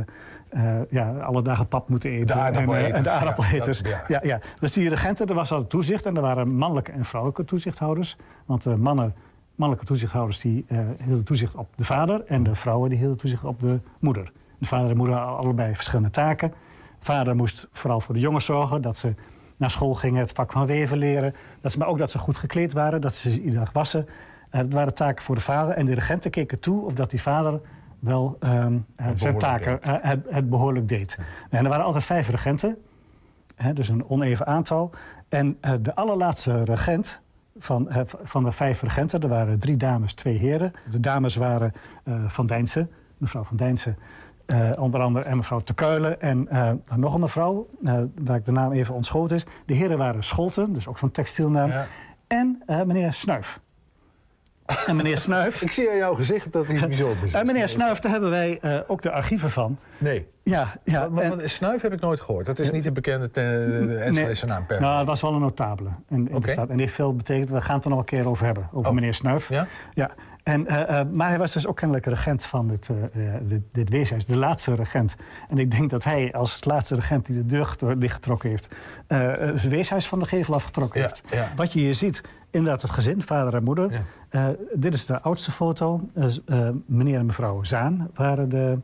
eh, ja, alle dagen pap moeten eten. De en, eh, en de aardappeleters. Ja, ja. ja. Dus die regenten, er was altijd toezicht en er waren mannelijke en vrouwelijke toezichthouders. Want de mannen, mannelijke toezichthouders die eh, hielden toezicht op de vader en de vrouwen die hielden toezicht op de moeder. De vader en moeder hadden allebei verschillende taken. Vader moest vooral voor de jongens zorgen, dat ze naar school gingen, het vak van weven leren. Dat ze, maar ook dat ze goed gekleed waren, dat ze iedere dag wassen. Eh, dat waren taken voor de vader. En de regenten keken toe of dat die vader wel ehm, eh, zijn taken eh, het, het behoorlijk deed. En er waren altijd vijf regenten, hè, dus een oneven aantal. En de allerlaatste regent van, van de vijf regenten, er waren drie dames, twee heren. De dames waren Van Dijnsen, mevrouw Van Dijnsen, eh, onder andere en mevrouw Te Kuilen en eh, nog een mevrouw, eh, waar ik de naam even ontschoten is. De heren waren Scholten, dus ook zo'n textielnaam. En meneer Snuif. En meneer Snuif. Ik zie aan jouw gezicht dat hij bijzonder is. En meneer Snuif, daar hebben wij ook de archieven van. Nee. Ja, ja. Maar, en- Snuif heb ik nooit gehoord. Dat is niet een bekende Enschedese naam per Nou, het was wel een notabele in, de stad. En die heeft veel betekend. We gaan het er nog een keer over hebben. Over Oh. meneer Snuif. Ja? Ja. En, eh, eh, maar hij was dus ook kennelijk regent van dit, eh, dit, dit weeshuis. De laatste regent. En ik denk dat hij als laatste regent die de deur getro- dichtgetrokken heeft... het weeshuis van de gevel afgetrokken Ja, heeft. ja. Wat je hier ziet, inderdaad het gezin, vader en moeder. Dit is de oudste foto. Dus, meneer en mevrouw Zaan waren de,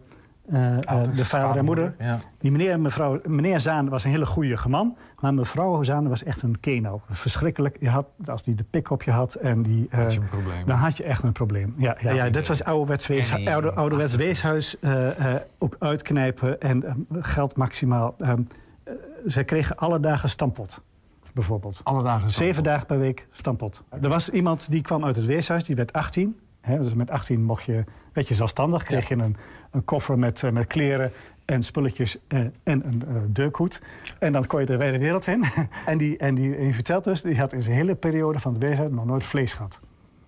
eh, eh, de vader en moeder. Ja. Die meneer, en mevrouw, meneer Zaan was een hele goede man. Maar mevrouw Zaan was echt een keno. Verschrikkelijk. Je had, als die de pik op je had, en die, eh, Had je een probleem. dan had je echt een probleem. Ja, ja, ja, dit was ouderwets, wees, En die- oude, ouderwets weeshuis. eh, eh, ook uitknijpen en eh, geld maximaal. Ehm, eh, zij kregen alle dagen stampot. Bijvoorbeeld. Alle dagen Zeven dagen per week stampot. Er was iemand die kwam uit het weeshuis, die werd 18. Hè, dus met 18 mocht je, werd je zelfstandig. Kreeg je een, een koffer met, eh, met kleren en spulletjes eh, en een eh, deurkoet. En dan kon je de wijde wereld in. en, die, en, die, vertelt dus, die had in zijn hele periode van het weeshuis nog nooit vlees gehad.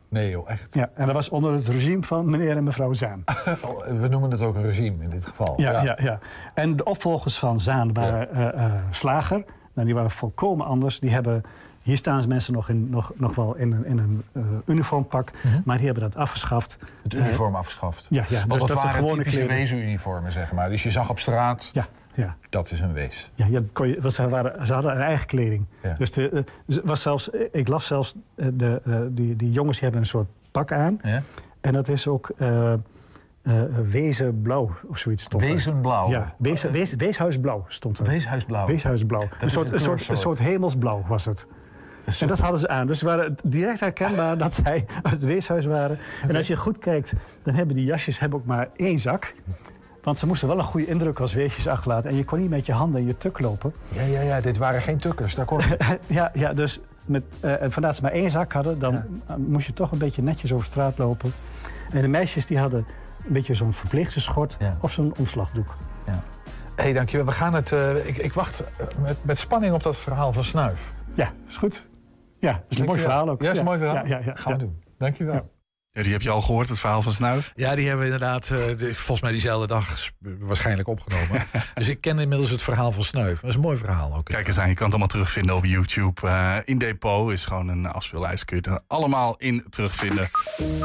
Nee joh, echt. Ja, en dat was onder het regime van meneer en mevrouw Zaan. Oh, We noemen het ook een regime in dit geval. Ja, ja. Ja, En de opvolgers van Zaan waren slager. Nou, die waren volkomen anders. Die hebben, hier staan ze mensen nog, in, nog, nog wel in een, in een eh, uniformpak. Maar die hebben dat afgeschaft. Het Eh, uniform afgeschaft. Ja, ja. Want dus dat, waren gewone typische wezenuniformen, zeg maar. Dus je zag op straat, Ja, ja. dat is een wees. Ja, ja, kon je, ze, waren, ze hadden een eigen kleding. Ja. Dus de, eh, was zelfs, ik las zelfs, de, die, die jongens die hebben een soort pak aan. Ja. En dat is ook wezenblauw of zoiets stond er. Wezenblauw? Ja, wees, wees, weeshuisblauw stond er. Weeshuisblauw. Weeshuisblauw. Een soort, een soort, een soort hemelsblauw was het. En dat hadden ze aan. Dus ze waren direct herkenbaar dat zij uit het weeshuis waren. En als je goed kijkt, dan hebben die jasjes hebben ook maar één zak. Want ze moesten wel een goede indruk als weesjes achterlaten. En je kon niet met je handen in je tuk lopen. Ja, ja, ja, dit waren geen tukkers, daar kon ja, ja, dus met, eh, en vandaar dat ze maar één zak hadden, dan moest je toch een beetje netjes over straat lopen. En de meisjes die hadden een beetje zo'n verpleegsterschort of zo'n omslagdoek. Hé, hey, dankjewel. We gaan het, eh, ik, ik wacht met, met spanning op dat verhaal van Snuif. Ja, is goed. Ja, dat is een mooi verhaal ook. Ja, is een mooi verhaal. Ja, ja, ja, Gaan we doen. Dankjewel. Ja, die heb je al gehoord, het verhaal van Snuif? Ja, die hebben we inderdaad eh, de- volgens mij diezelfde dag waarschijnlijk opgenomen. dus ik ken inmiddels het verhaal van Snuif. Dat is een mooi verhaal ook. Kijk eens aan, je kan het allemaal terugvinden op YouTube. Eh, in Depot is gewoon een afspeellijst. Kun je er allemaal in terugvinden.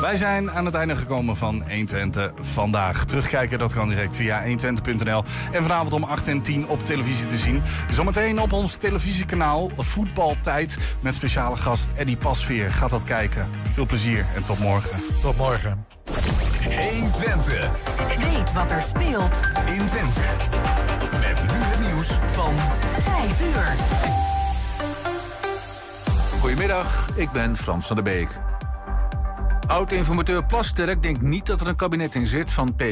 Wij zijn aan het einde gekomen van 120 vandaag. Terugkijken, dat kan direct via 120.nl. En vanavond om 8 en 10 op televisie te zien. Zometeen op ons televisiekanaal Voetbaltijd. Met speciale gast Eddie Pasveer. Gaat dat kijken. Veel plezier en tot morgen. Tot morgen. 120. Weet wat er speelt in Twente. Met nu het nieuws van 5 uur. Goedemiddag, ik ben Frans van der Beek. Oud-informateur Plasterk denkt niet dat er een kabinet in zit van P